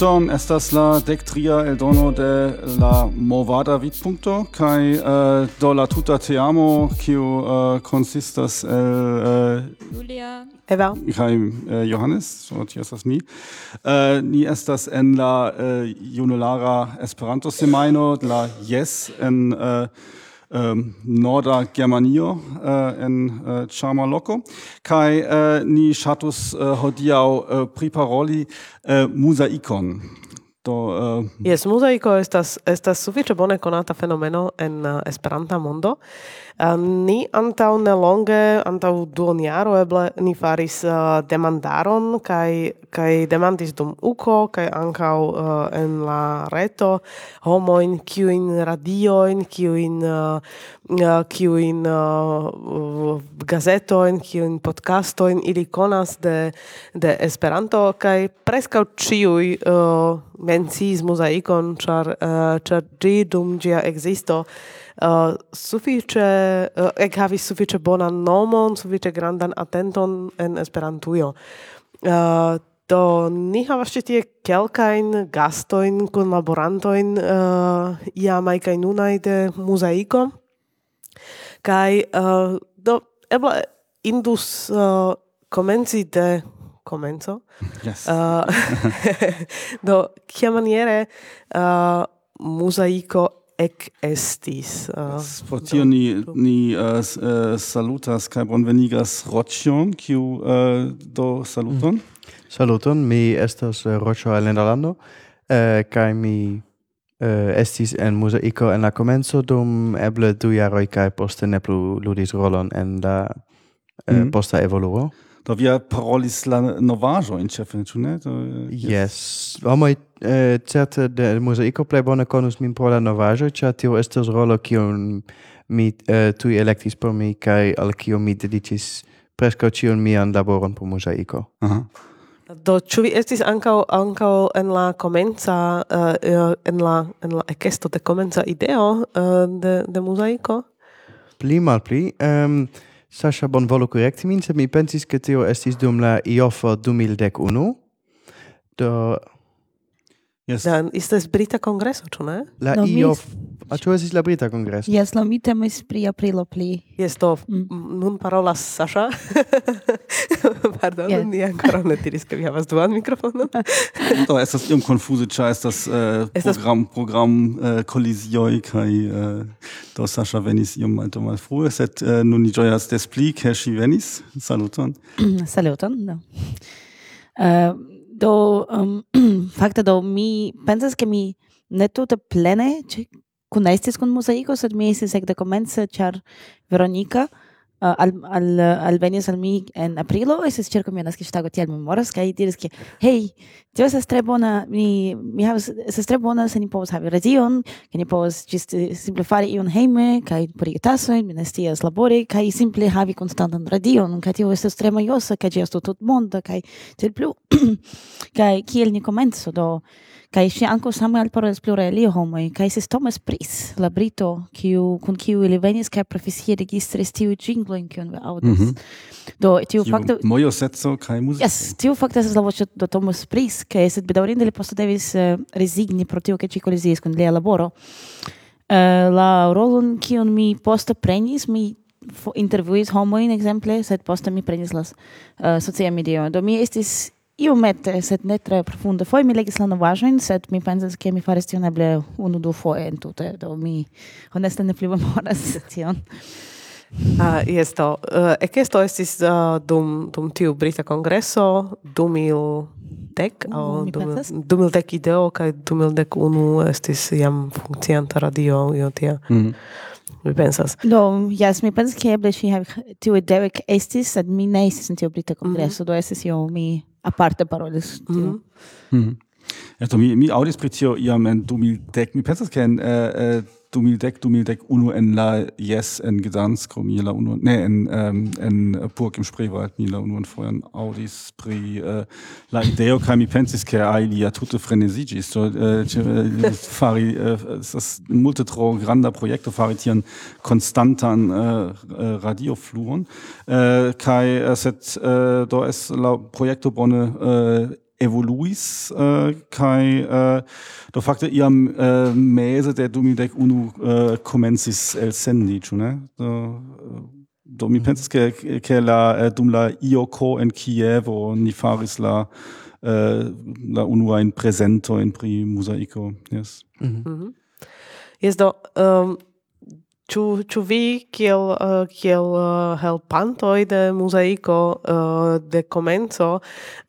Uzon estas la dectria eldono de la movada vidpunkto kai uh, do la tuta teamo kiu uh, consistas el uh, Julia. Eva. Kai uh, Johannes so tio estas mi. Uh, ni estas en la uh, junulara Esperanto semajno la Yes en uh, ähm, norda Germanio äh, en eh, äh, charma loco kai äh, ni shatus äh, hodiau äh, priparoli äh, mosaikon do uh, Yes, mosaico estas estas sufiĉe bone konata fenomeno en uh, Esperanta mondo. Ni antau nelonge, antau duoniaro eble, ni faris uh, demandaron, kai, kai demandis dum uco, kai ancau uh, en la reto homoin, kiuin radioin, kiuin, uh, kiuin uh, gazetoin, kiuin podcastoin, ili konas de, de Esperanto, kai prescau ciui uh, menciis mozaikon, char, uh, char gi dum gia existo, Eh, uh, sufiĉe uh, eh, ekhavis sufiĉe bonan nomon, sufiĉe grandan atenton en Esperantujo. Uh, do ni havas ĉi tie kelkajn gastojn, kunlaborantojn uh, iamaj kaj nunaj de muzaiko. Kaj uh, do eble indus uh, komenci de komenco Yes. Uh, do, kia maniere uh, muzaiko ec estis. Uh, Por tio ni, ni uh, uh salutas kai bonvenigas Roccion, kiu uh, do saluton. Mm. Saluton, mi estas uh, Roccio el Nederlando, uh, kai mi uh, estis en muzeico en la comenzo dum eble du jaroi kai poste ne plu ludis rolon en la uh, mm. posta evoluo. Do via parolis la novajo in ĉefe, ĉu ne? Do, yes. yes. Homoj eh, certe de muzaiko plej bone konas min pro la novajo, ĉar tio estas rolo kiun mi eh, tuj elektis por mi kaj al kio mi dediĉis preskaŭ ĉiun mian laboron por muzaiko. Aha. Do ĉu vi estis ankaŭ ankaŭ en la komenca uh, en la en la ekesto de komenca ideo uh, de de muzaiko? Pli malpli. Ehm um, Sasha bonvolu correcti min, se mi pensis che tio estis dum la IOFO 2011. Do Yes. Da ist das brita Kongress, oder? ne? La no, io... Ah, ĉu estis la brita kongreso? Jes, la mi temis pri aprilo pli. Jes, do, mm. nun parolas Sasha. Pardon, yes. ni ankoraŭ ne diris, ke vi havas duan mikrofonon. do, estas iom konfuze, ĉar estas äh, Programm, program äh, kolizioj kaj äh, do Sasha venis iom malto malfrue, sed äh, nun ni ĝojas des pli, ke ŝi venis. Saluton. Saluton, do. Uh, äh, do um, fakte do mi pensas ke mi ne tute plene kun estis kun mosaiko sed mi estis ekde komence ĉar Veronika Eh, al al alvenis al mi en aprilo estis ĉirkaŭmenas ke ŝtago tiel memoras kaj diris ke hej tio estas tre bona mi mi havas estas tre bona se ni povas havi radion ke ni povas ĝis eh, simple fari ion hejme kaj purigi tasojn mi ne scias labori kaj simple havi konstantan radion kaj tio estas tre majosa kaj ĝi estu tutmonda kaj tiel plu. Kaj kiel ni komenco do kai ŝi anko same alparolis pluraj li homo kai se Thomas Pris, la brito, kiu kun kiu ili venis kai profesie registris tiuj jingle in vi audis Mm -hmm. Do tiu fakto moyo setzo kai muziko. Yes, tiu fakto es la voce do Thomas Pris, kai se bedaurinde li posto devis eh, uh, resigni pro tio ke ci kolizis kun lia laboro. Uh, la rolon kiun mi posto prenis, mi intervjuis homojn ekzemple, sed poste mi prenis la uh, eh, socia medio. Do mi estis io mette sed ne tre profunde. foi mi legis la novaĵojn, sed mi pensas ke mi faris tion eble unu du foje entute, do mi honeste ne plimemoras tion. Ah, yes, do. Uh, ekesto estis uh, dum, dum tiu Brita congresso dum il dec, mm, dum, dum il dec ideo, ca dum il dec unu estis jam funkcianta radio, io tia. Mm. Mi pensas. Do, yes, mi pensas ke eble ŝi havis tiu ideo estis, sed mi ne estis en tiu Brita mhm. Kongreso, mm -hmm. do estis io mi aparte parolis. Mm -hmm. mm -hmm. Ja, mi, mi audis pri tio iam en 2010, mi pensas, ke en uh, uh, 2010, 2011 en la yes en Gdansk um, mi la unuan, ne, en, um, en äh, Burg im Spreewald, mi la unuan foian Audis pri uh, la ideo, kai mi pensis, ke alia ja tute freneziĝis, so uh, fari, uh, das multe tro granda projekto fari tian konstantan uh, radiofluon, uh, kaj set uh, do es la projekto bone uh, evoluis äh, kai äh, do fakte iam äh, mese de dumidec unu äh, comensis el sendi chu ne? Do, äh, do mi mhm. pensas ke ke la äh, dum la ioko en Kievo ni faris la äh, la unu ein presento en pri mosaico yes. Mhm. Mm yes do ähm, um, Ču, ču vi kiel, uh, kiel uh, helpantoj de muzaiko uh, de komenco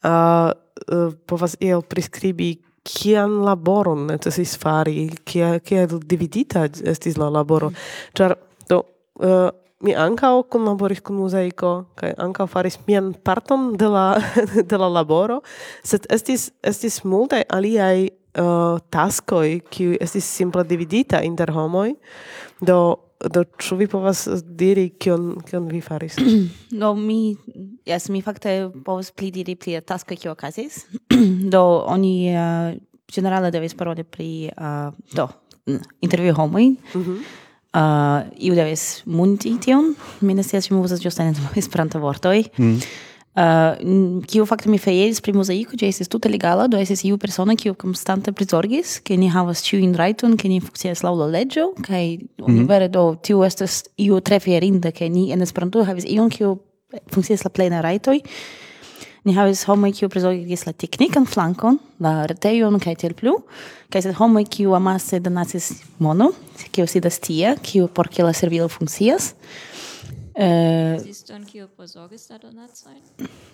uh, uh, povas iel priskribi kian laboron necesis fari, kia, kia dividita estis la laboro. Mhm. Ĉar, mm. do, uh, mi ankaŭ kunlaboris kun muzeiko kaj ankaŭ faris mian parton de la de la laboro, sed estis estis multaj aliaj uh, taskoj kiuj estis simple dividita inter homoj. Do do ĉu vi povas diri kion kion vi faris? do mi jes mi fakte povas pli diri pri taskoj kiu okazis. do oni uh, generale devis paroli pri uh, do intervju homoj. Mm -hmm. Uh, iu devis munti tion, mi ne scias, mi uzas en Esperanto vortoj. Mm. Uh, kiu fakte mi fejeris pri muzaiko, ĝi estis tute legala, do estis iu persona kiu konstante prizorgis, ke ni havas ĉiujn rajton, ke ni funkcias laŭ la leĝo, kaj mm -hmm. vere do tiu estas iu tre fierinda, ke ni en Esperanto havis ion kiu funkcias la plena rajtoj ni havis homoj kiu prizorgis la teknikan flankon, la retejon kaj tiel plu, kaj sed homoj kiu amase donacis mono, kiu sidas tie, kiu por ke la servilo funkcias. Uh, Siston kiu eh, prizorgis la donacojn?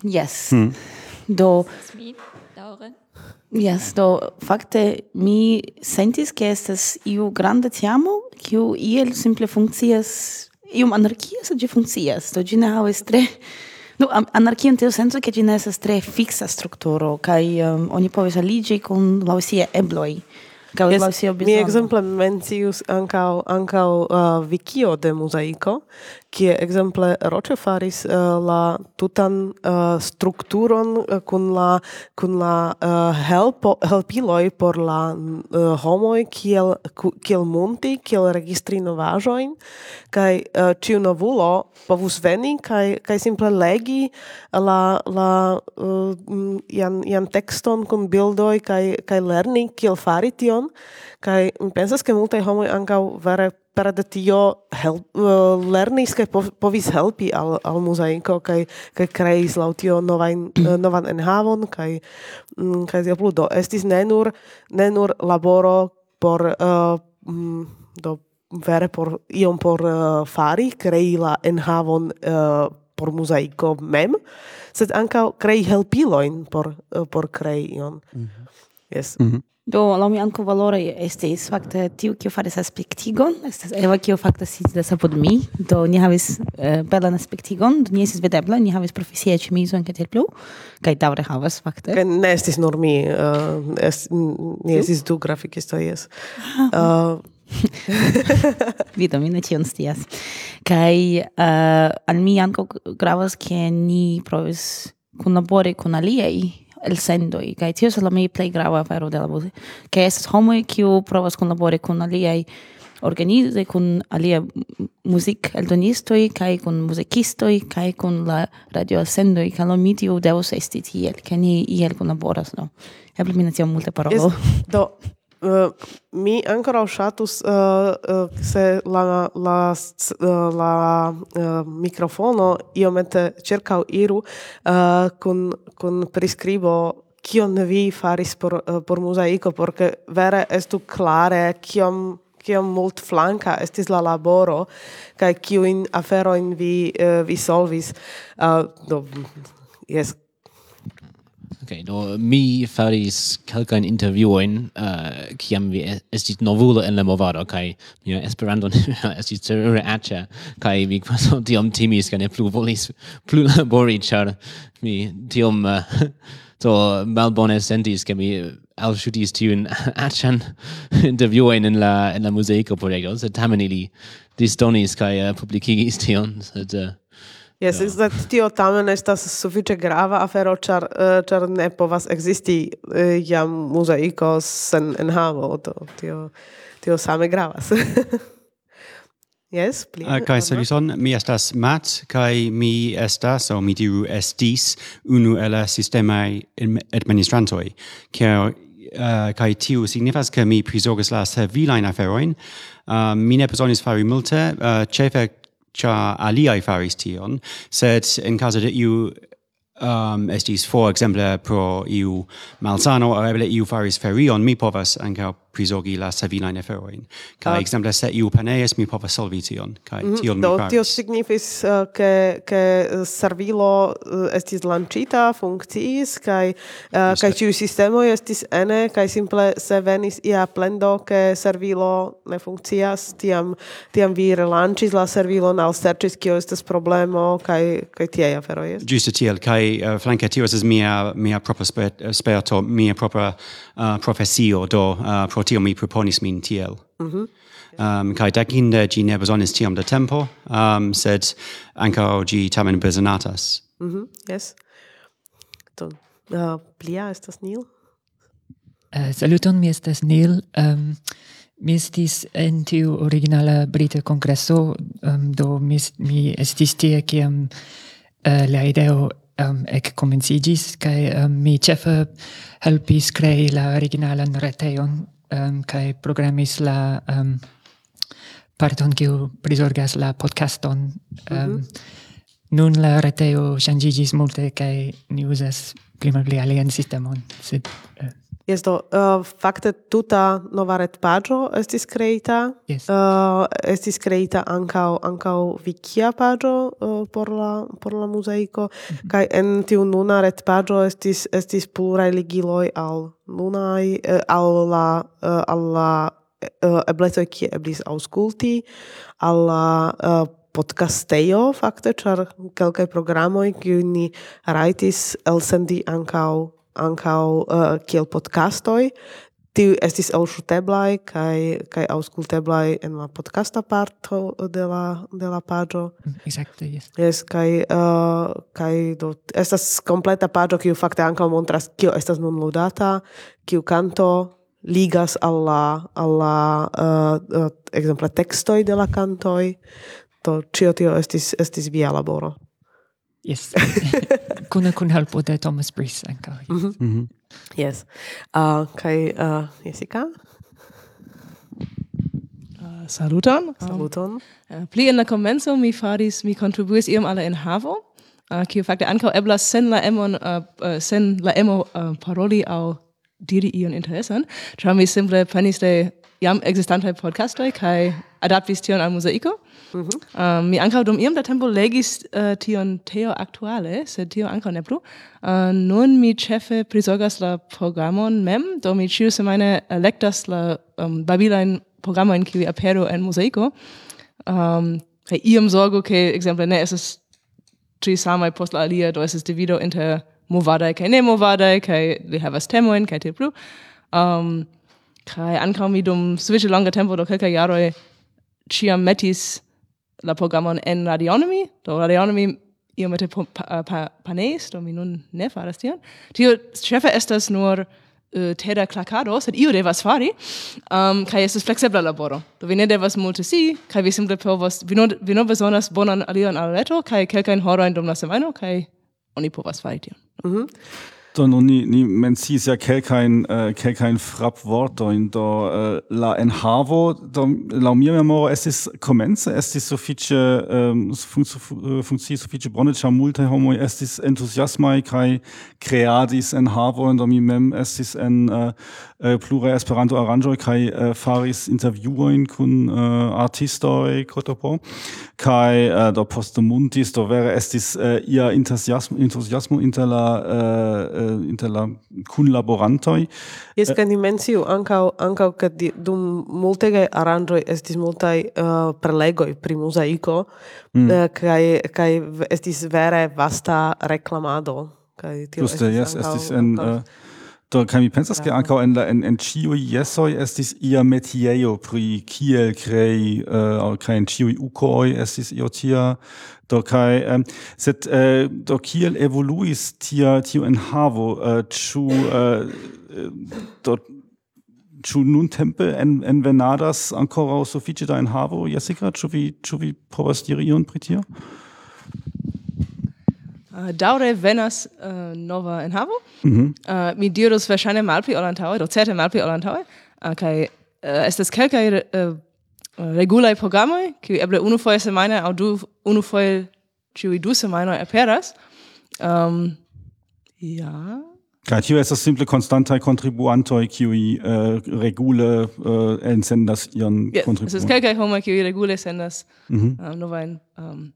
Yes. Hmm. Do... Mi, daŭre? Yes, do fakte mi sentis ke estas iu granda tiamo kiu iel simple funkcias iom anarkia, sed ĝi funkcias. Do ĝi ne havas tre No, anarchia in tiu senso che ci ne tre fixa strukturo, kai um, oni povis aligi kun lausie ebloi. Kaj yes, lausie Mi exemple mencius ancau, ancau uh, vikio de muzaico, kie exemple Roĉo faris uh, la tutan uh, strukturon uh, kun la kun la helpo helpiloj por la homoj kiel kiel munti kiel registri novaĵojn kaj ĉiu novulo povus veni kaj kaj simple legi la la jan jan tekston kun bildoj kaj kaj lerni kiel fari tion kaj pensas ke multaj homoj ankaŭ vere parade tio help, uh, lernis kaj povis helpi al, al muzeinko kaj, kaj kreis laŭ tio novan uh, novan enhavon kaj, mm, kaj tia pludo. Estis ne nur, ne nur laboro por uh, mm, do vere por iom por uh, fari, krei la enhavon uh, por muzaiko mem, sed ankaŭ krei helpiloin por, uh, por krei ion. Mm -hmm. Yes. Mm -hmm. Do, la mi anco valore estes facte tiu kiu faris aspektigon, estas Eva kiu fakte sidas apud mi, do ni havis uh, belan aspektigon, do ni estis vedebla, ni havis profesia ĉemizon kaj tiel plu, kaj daŭre havas fakte. Kaj ne estis nur mi, uh, es, ni estis du grafikistoj, jes. Ah. Eh, uh, Vido, mi ne tion stias. Kaj uh, al mi anco gravas, ke ni provis kunlabori kun aliaj el sendo sendoi kaj tio estas la mi play grava afero de la muzo ke estas homoj kiu provas kunlabori kun aliaj organize con alia muzik kai con musicisto muzikistoj kai con la radio sendoj kaj mi tio devus esti tiel che ni iel el con laboras no ne tiom multe parolo do Uh, mi ancora shatus uh, eh, uh, eh, se la la uh, la uh, microfono iomete cerca iru uh, con con prescribo kion vi faris por uh, por mosaico porque vere estu clare kiom kiom mult flanca estis la laboro kai kiu in afero in vi uh, vi solvis. Uh, do yes. Okay, do mi faris kelkajn intervjuoin uh, eh, kiam vi estit novulo en la movado kai mia Esperanto estit terure aĉa kai mi quaso tiom timis kai ne plu volis plu labori char mi tiom eh, uh, to malbone sentis ke mi alŝutis tiun aĉan intervjuojn en la en la museico por ego sed tamen ili distonis, kai uh, eh, publicigis tion sed uh, Yes, yeah. sed tio tamen estas sufiĉe grava afero, ĉar uh, ĉar ne povas ekzisti uh, jam muzaiko sen enhavo, do tio tio same gravas. Yes, pli. Ah, uh, kai Solison, mi estas Matt, kai mi estas, o mi diru estis, unu el sistemai administrantoi, kiel uh, eh, kai tiu signifas ke mi prizorgas la servilain aferoin. Uh, ah, mi ne besonis fari multe, uh, cefe cha aliai faris tion, sed in caso de iu um, estis, for exemple, pro iu malsano, or eble iu faris ferion, mi povas anca prizogi la savinajn aferojn. uh, ah. exemple se iu paneis mi povas solvi tion, kaj mm -hmm. tion mi faris. Do, tio signifis, eh, ke, ke eh, servilo eh, estis lancita, funkciis, kai, uh, kai ciu sistemo estis ene, kai simple se venis ia plendo, ke servilo ne funkcias, tiam, tiam vi relancis la servilo al sercis, kio estes problemo, kaj, kaj tiei aferoj est? Giusto tiel, kaj uh, flanke tio estes mia, mia propra sperto, mia propra uh, profesio, do uh, pro tio mi proponis min tiel. Mm -hmm. um, kai decinde gi ne besonis tiom da tempo, um, sed anca gi tamen besonatas. Mm -hmm. Yes. To, uh, plia estas Neil? Uh, saluton, mi estas Neil. Um, mi estis en tiu originala brita congresso, um, do mi, mi estis tie kiam uh, la ideo um, ec comencigis, cae um, mi cefe helpis crei la originalan reteon um, kai programis la um, parton kiu prizorgas la podcaston. Um, mm -hmm. Nun la reteo shangigis multe kai ni uzas pli alien sistemon, sed uh, Yes, do, uh, fakte tuta nova retpaĝo estis kreita. Yes. Uh, estis kreita ankaŭ ankaŭ wikia paĝo uh, por la por la muzeiko mm -hmm. kaj en tiu nuna retpaĝo estis estis pluraj ligiloj al nunaj uh, al la uh, al la uh, eblecoj kie eblis aŭskulti al la uh, podcastejo fakte ĉar kelkaj programoj kiuj ni rajtis elsendi ankaŭ ancau uh, kiel podcastoi, tiu estis ausculteblai kai kai ausculteblai en la podcasta parto de la de la pagio. Mm, exacte, yes. Yes, kai uh, kai do estas kompleta pagio kiu fakte ankaŭ montras kio estas nun ludata, kiu kanto ligas alla alla uh, uh, exemple textoi de la cantoi to cio tio estis estis via laboro. Yes. Kuna kun helpo de Thomas Breeze anka mhm. Mhm. Yes. Ah, mm -hmm. Mm -hmm. yes. Uh, kai uh, ah, Jessica? Uh, saluton. Saluton. Um, uh, pli in la commenso mi faris, mi contribuis iom al la enhavo, kiu uh, fakte ankaŭ eblas sen la emon, uh, uh, sen la emo uh, paroli au diri ion interesan, ĉar mi simple penis de jam existantaj podcastoj kaj adaptis tion al muzaiko. Mm -hmm. um, mi ankaŭ dum iom da tempo legis uh, tion teo aktuale, sed tio ankaŭ ne plu. Uh, nun mi ĉefe prizorgas la programon mem, do mi ĉiusemajne elektas la um, babilajn programojn kiuj apero en muzaiko. Um, ehm, kaj iom zorgo ke ekzemple ne estas tri samaj post la alia, do estas divido inter movadaj kaj ne movadaj kaj li havas temojn kaj tiel plu. Um, kai ankaŭ mi dum sufiĉe longa tempo do kelkaj jaroj ĉiam metis la programon en radionomi do radionomi iomete pa, pa, panes, do mi nun ne faras tion. Tio chefe estas nur uh, teda clacado, sed io devas fari, um, kai estes flexibla laboro. Do vi ne devas multe si, kai vi simple povas, vi nur, vi nur besonas bonan alion al reto, kai kelkain horoin dum la semajno, kai oni povas fari tion. Mm -hmm. Do no ni ni mencis ja kelkajn uh, wort in do äh, la enhavo do la mir memoro estis komence estis ähm, um, funkciis sufiĉe multe homo es is estis kai creadis en havo und mi mem estis en äh, äh plura Esperanto aranĝoj kai äh, faris intervjuojn kun uh, artistoj kotopo kai äh, do postumuntis do vere is äh, ihr enthusiasmo enthusiasmo inter la uh, inter la kunlaborantoj. Jes, eh, kaj ni menciu ankaŭ ankaŭ ke dum multegaj aranĝoj estis multaj uh, prelegoj pri muzaiko mm. Eh, kaj kaj estis vere vasta reklamado. Kaj tio Juste, estis yes, ankaŭ, estis en ankaŭ, uh, Do kaj mi pensas ke ankaŭ en la en en ĉiuj jesoj estis ia metiejo pri kiel krei uh, kaj en ĉiuj ukoj estis io tia. Do kaj um, sed uh, do kiel evoluis tia tiu enhavo uh, ĉu uh, do ĉu nuntempe en en Venadas ankoraŭ sufiĉe da enhavo Jessica? Ĉu vi ĉu vi povas diri ion pri tio? uh, daure venas uh, nova enhavo. Mm -hmm. uh, mi dirus verŝajne malpli ol antaŭe, do certe malpli ol antaŭe, uh, kaj uh, estas kelkaj uh, regulaj programoj, kiuj eble unufoje semajne aŭ du unufoje ĉiuj du semajnoj aperas. Um, ja... Kaj tio estas simple konstantaj kontribuantoj kiuj uh, regule uh, ensendas ion yes, kontribuon. Estas kelkaj homoj kiuj regule sendas mm -hmm. um, novajn um,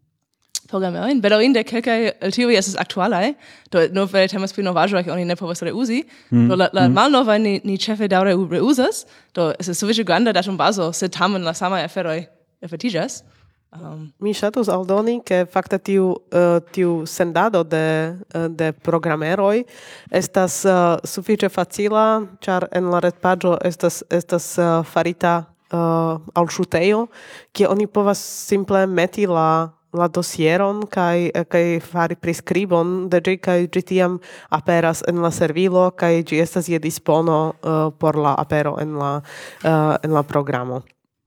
programerojn. de kelkaj el tiuj estas aktualaj, do nove temas pri novaĵoj, oni ne povas reuzi, mm. do la, la hm. mm. malnovaj ni, ni ĉefe daŭre reuzas, do estas sufiĉe granda datumbazo, sed tamen la samaj aferoj efektiĝas. Um, ähm. Mi ŝatus aldoni, ke fakte tiu, uh, tiu sendado de, uh, de programeroj estas uh, sufiĉe facila, ĉar en la retpaĝo estas, estas uh, farita uh, alŝutejo, kie oni povas simple meti la la dosieron kai eh, kai fari prescribon de ĝi kaj ĝi tiam aperas en la servilo kaj ĝi estas je dispono uh, por la apero en la uh, en la programo.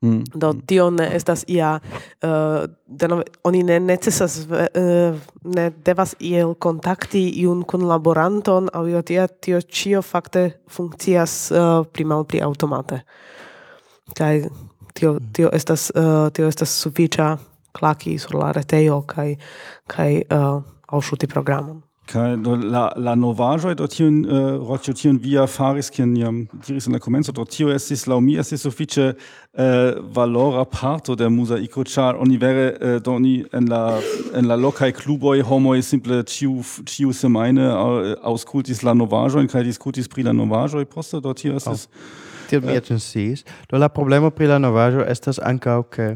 Mm. Do tio ne estas ia uh, denove, oni ne necesas uh, ne devas iel kontakti iun kunlaboranton aŭ io tia tio ĉio fakte funkcias uh, pli malpli aŭtomate. Kaj tio tio estas uh, tio estas sufiĉa claki sur la retejo kaj kaj uh, aŭŝuti programon. Kaj do la la novaĵoj do tiun uh, Roĉo tiun via faris kiun jam diris en la komenco do tio estis laŭ mi estis sufiĉe uh, valora parto de muzaiko ĉar oni vere uh, do oni en la en la lokaj kluboj homoj simple ĉiu ĉiu semajne uh, aŭskultis la novaĵojn kaj diskutis pri la novaĵoj poste do tio estis oh. Tiel mi uh, eĉ sciis. Do la problemo pri la novaĵo estas ankaŭ ke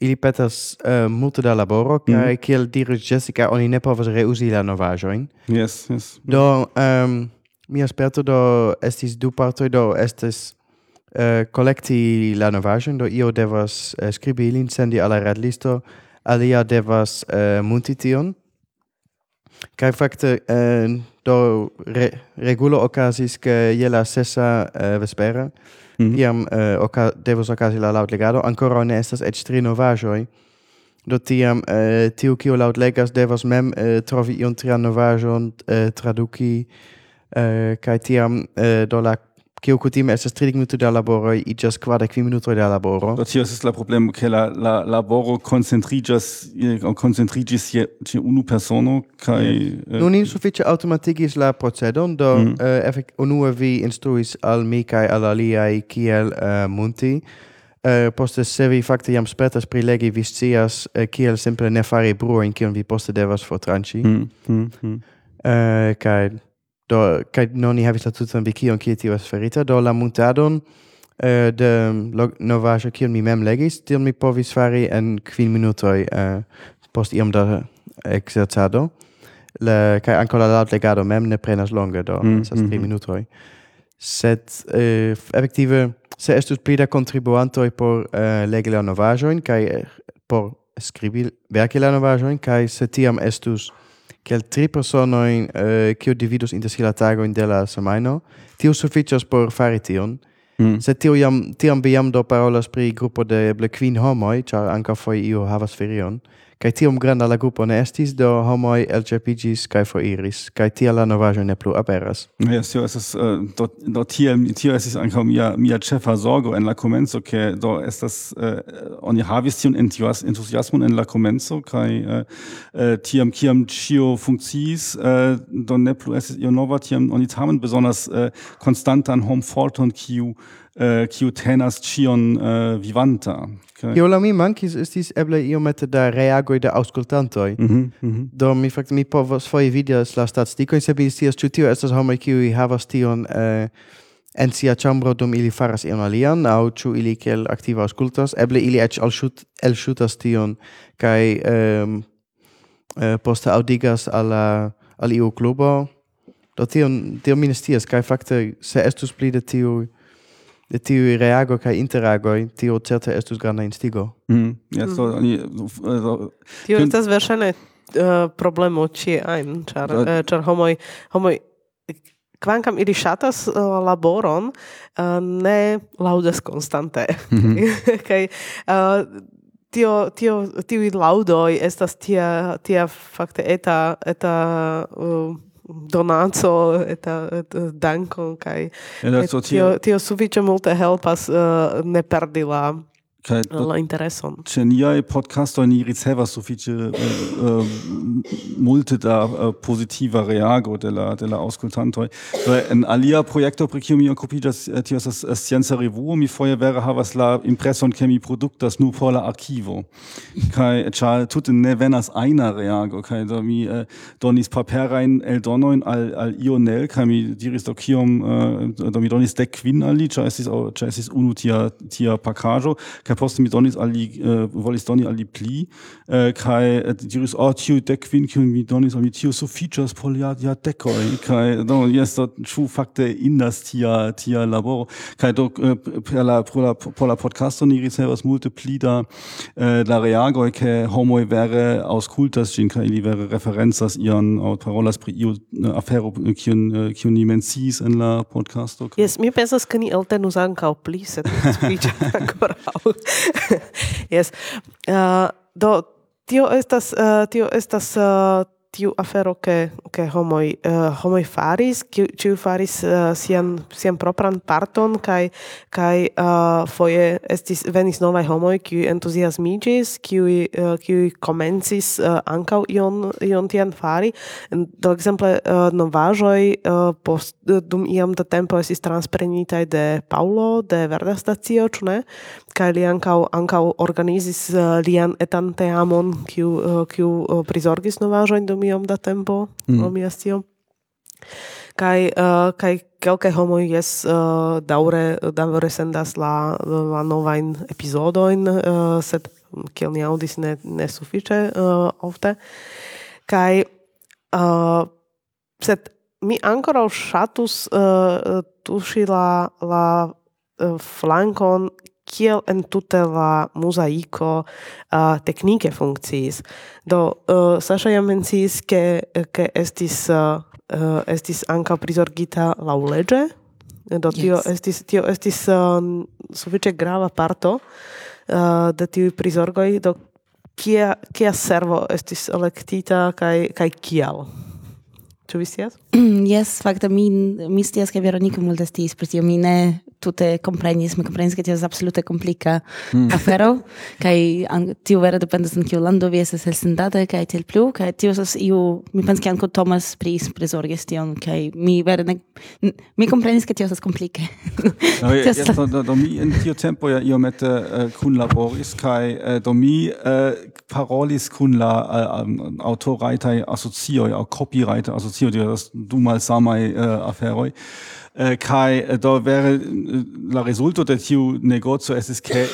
ili petas uh, multe da laboro, mm -hmm. kaj kiel diris Jessica, oni ne povas reuzi la novaĵojn. Yes, yes. Do, um, mia sperto do estis du partoj, do estis uh, eh, kolekti la novaĵojn, do io devas uh, skribi ilin, sendi al la redlisto, alia devas uh, munti tion. Kaj fakte uh, do re, regulo okazis ke je la sesa uh, vespera, mm iam uh, oca devos okazi la lautlegado, ancora ne estas ec tri novajoi, do tiam uh, tiu kiu lautlegas devos mem uh, trovi ion trian novajon, uh, traduki, uh, kai tiam uh, do la kiu kutime estas 30 minuto da laboro iĝas kvardek kvin minuto da laboro. Do tio estas la problemo ke la, la laboro koncentriĝas koncentriĝis eh, je ĉe unu persono kaj yes. eh, nun in sufiĉe aŭtomatigis la procedon do mm-hmm. eh, mm. uh, efekt unue vi instruis al mi kaj al aliaj kiel uh, munti. Uh, poste se vi fakte jam spertas pri legi vi scias uh, kiel simple ne fari bruojn kion vi poste devas fortranĉi mm, mm, mm. uh, kaj do kaj non ni havis la tutan vikion kie tio estas farita do la muntadon eh, de mm, novaĵo kion mi mem legis tion mi povis fari en kvin minutoj eh, post iom da exercado la kaj ankaŭ la laŭtlegado mem ne prenas longe do mm, estas tri mm minutoj. Sed eh, efektive se estus pli da kontribuantoj por uh, legi la novajoin, kai eh, por skribi verki la novajoin, kai se tiam estus che al tri personoi eh, che dividos inter si la tago in della semaino tio sufficios por fari tion mm. se tio jam tiam jam do parolas pri gruppo de ble queen homoi char anca foi io havas ferion Kaj tiom granda la grupo ne estis, do homoj elĉerpiĝis kaj foriris, kaj tial la novaĵo ne plu aperas. Yes, tio estas, uh, eh, do, do tiel, tio estis ankaŭ mia, mia ĉefa zorgo en la komenco, ke do estas, uh, oni havis tiun entuziasmon en la komenco, kaj uh, uh, tiam kiam ĉio funkciis, uh, do ne plu estis io nova, tiam oni tamen bezonas uh, konstantan homforton, kiu uh, kiu tenas ĉion uh, vivanta. Io la mi mankis estis eble iomete da reagoj de aŭskultantoj. Mm -hmm, mm -hmm. Do mi fakte mi povas foje vidas la statistikojn se vi scias ĉu tio estas homoj kiuj havas tion eh, en sia ĉambro dum ili faras ion alian aŭ ĉu ili kiel aktive aŭskultas. Eble ili eĉ elŝutas tion kaj um, eh, poste aŭdigas al la al iu clubo Do tion tion mi kai fakte se estus pli de tiuj de tiu reago kaj interago tio certe estus granda instigo. Mm. Ja, so, mm. oni, tio estas verŝajne uh, problemo ĉie ajn, ĉar uh, ĉar homoj homoj kvankam ili ŝatas uh, laboron, uh, ne laŭdas konstante. Mm -hmm. kaj uh, tio tio tiu laŭdoj estas tia tia fakte eta eta uh, donaco eta, eta dankon kaj tio tio sufiĉe multe helpas uh, ne perdi la kaj la intereson. Ĉe niaj podcastoj ni ricevas sufiĉe uh, uh, multe da uh, pozitiva reago de la de la aŭskultantoj. Do en alia projekto pri kiu mi okupiĝas tio estas scienca revuo, mi foje vere havas la impreson ke mi produktas nur por la arkivo. Kaj ĉar tute ne venas ajna reago kaj do mi uh, donis paperajn eldonojn al al ionel kaj mi diris do kiom uh, do mi donis dek kvin al li ĉar estis ĉar estis unu tia tia pakaĵo kai poste mi donis al li, uh, volis doni al li pli, uh, kai uh, diris, oh, tiu dek kvin, kiun mi donis, al mi tiu features por ja ja decoi, kai do, jes, do, chu fakte indas tia, tia laboro, kai do, uh, per la, pro la, por la podcasto ni ricevas multe pli da, uh, da homo ke aus vere auscultas ĝin, kaj ili vere referencas ian, aŭ parolas pri iu uh, afero, kiun, uh, kiun ni menciis en la podcasto. Kaj. Yes, mi pensas, ke ni eltenus ankaŭ pli, sed ancora yes. Uh, do tio estas uh, tio estas uh, tiu afero ke ke homoi uh, homoi faris kiu ciu faris uh, sian sian propran parton kaj kaj uh, eh, foje estis venis novaj homoj kiu entuziasmiĝis kiu uh, kiu komencis uh, ankaŭ ion ion tian fari. Do ekzemple uh, novaĵoj uh, post uh, dum iam da tempo estis transprenitaj de Paulo de Verda stacio ĉu ne? Kaj li ankaŭ ankaŭ organizis uh, lian etan teamon kiu uh, kiu uh, prizorgis novaĵojn dum iom iom da tempo mm. mi estio kai uh, kai kelke homo jes uh, daure daure sendas la la novain epizodoin uh, sed kiel ni audis ne ne sufiĉe uh, ofte kai uh, sed mi ancora ŝatus uh, tuŝi la la uh, flankon kiel en tute la mozaiko uh, teknike funkciis. Do uh, Sasha jam mencis, ke ke estis uh, uh estis anka prizorgita laulege. Do tio yes. estis tio estis um, sufiĉe grava parto uh, de tiuj prizorgoj do kia kia servo estis elektita kaj kaj kial. Ĉu vi scias? Jes, fakte mi mi scias ke Veronika multe sciis pri tio, mi ne tute comprenis, mi comprenis che tio es absolute complica mm. afero, kai tio vere dependas en kiu lando vi estas elsendata kai tel plu, kai tio estas iu mi pens che anco Thomas pris presorges tion kai mi vere ne mi comprenis che tio es complica. no, ja, do, do, do mi in tio tempo ja iomete uh, kunlaboris kai uh, eh, do mi uh, parolis kun la uh, um, autorajtaj asocioj au copywriter asocioj, tio estas du uh, aferoi, eh, kai eh, do wäre eh, la resulto de tiu negozio es es ke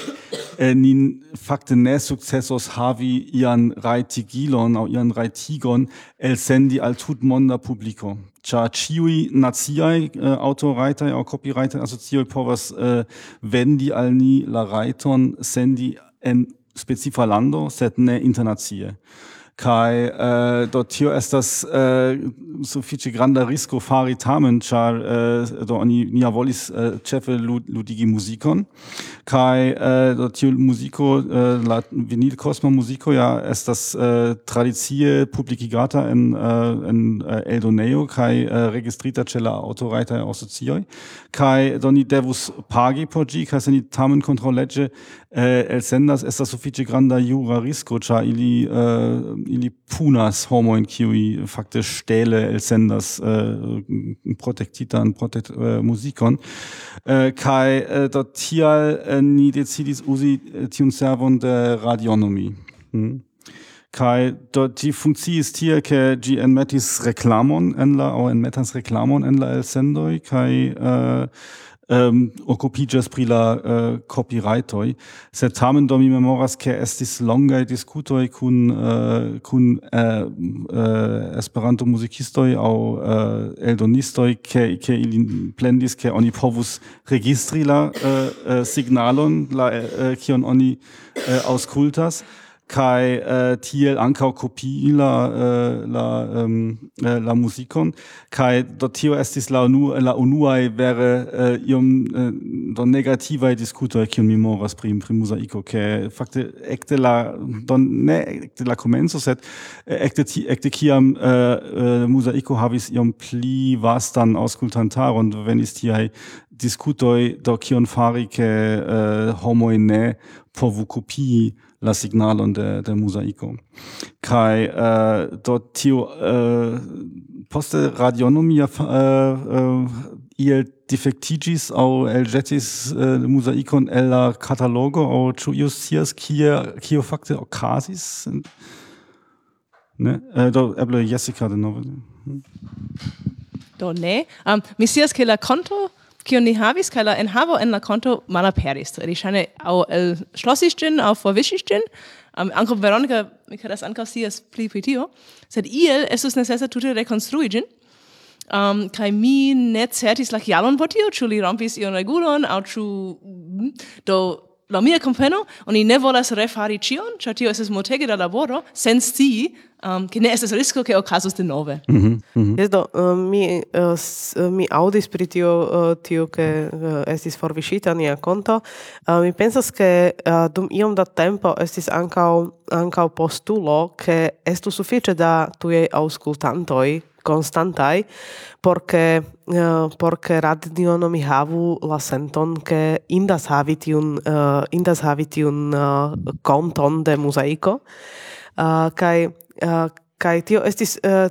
eh, nin fakte ne successos havi ian reitigilon au ian reitigon el sendi al tutmonda publico cha chiui naziai eh, autoreiter au copywriter asocioj povas wenn vendi al ni la reiton sendi en specifa lando, set ne internazie kai äh, hier tio estas äh, sufiĉe granda risco fari tamen char äh, do oni nia volis äh, chefe ludigi musikon. Kai äh, dort tiu musiko äh, la vinilkosma musiko ja estas äh, tradizie publikigata en äh, en äh, eldoneo kai äh, registrita cella autoreiter aŭtorajtaj kai doni devus pagi por ĝi kaj se tamen kontroleĝe eh, el sendas estas sufiĉe granda jura risko, ĉar ili eh, ili punas homojn kiuj fakte ŝtele elsendas eh, protektitan protekt, eh, muzikon eh, kaj eh, do tial eh, ni decidis uzi eh, tiun servon de radionomie. Hm? Mm. kai dort die funkciis tie ke gi metis reklamon en la en metas reklamon en la el sendoi kai äh, eh, Ähm, um, occupigas pri la äh, uh, copyrightoi, sed tamen do mi memoras che estis longai discutoi kun, uh, kun äh, uh, uh, esperanto musicistoi au uh, eldonistoi, che, che ili plendis che oni povus registri la uh, uh, signalon, la, uh, kion oni uh, auscultas, kai äh, tiel ankaŭ kopii la uh, la um, la musikon. Kai do tio estis la unu la unuai wäre äh, iom äh, do negativa diskuto kiun mi moras prim prim muzaiko ke fakte ekte la don ne ekte la komenco set ekte ti, ekde kiam äh, äh, muzaiko havis iom pli vastan wenn ist hier diskuto do kion fari ke äh, homoj ne povu kopii la signalon de, de mosaico Kai eh, uh, dort tio uh, poste radionomia eh, uh, uh, il defectigis au el jetis uh, mosaicon el la catalogo au ciu iustias kia kio fakte ocasis? Ne? Uh, do eble Jessica de nove. Do ne. Um, mi sias ke la conto kion ni havis kaj la enhavo en la konto malaperis. ri ŝajne aŭ elŝlosis ĝin aŭ forviŝis ĝin. Um, ankaŭ Veronika Mikadas ankaŭ scias pli pri tio, sed iel estus necesa tute rekonstrui ĝin. Um, kai mi ne certis la kialon por tio, ĉu li rompis ion regulon aŭ ĉu mm, do la mia compreno, oni ne volas refari cion, ĉar tio estas multege da laboro, sen scii um, che ne estas risko che okazos de nove. Mm -hmm. mm -hmm. Yes, do, uh, mi, uh, uh, mi audis pri tio, uh, tio che uh, estis forviscita nia conto. Uh, mi pensas che uh, dum iom da tempo estis ancau, ancau postulo che estu suffice da tuiei auscultantoi constantai, porque Eh, uh, por che radio mi havu la senton che indas havi tiun uh, indas havi tiun uh, conton de mosaico. Uh, kai uh, Kai tio estis uh,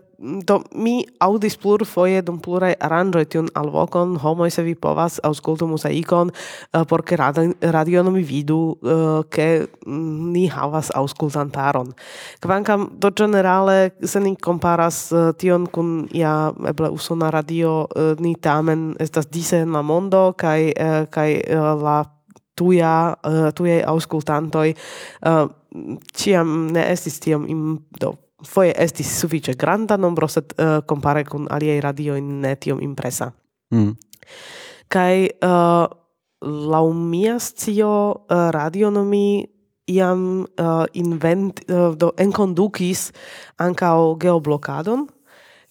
do mi audis plur foje dum plurai aranĝoj tiun alvokon homo se vi povas aŭskultu muzaikon eh, uh, por ke radio radion mi vidu uh, ke mm, ni havas aŭskultantaron. Kvankam do generale se ni komparas uh, tion kun ja eble usona radio uh, ni tamen estas dise en la mondo kaj uh, kaj uh, la tuja uh, tujaj aŭskultantoj mm, uh, ciam ne estis tiom im do foje estis sufiĉe granda nombro, sed eh, uh, kun aliaj radioj ne tiom impresa. Mm. Kaj uh, laŭ mia scio eh, uh, radionomi iam uh, invent uh, do enkondukis ankaŭ geoblokadon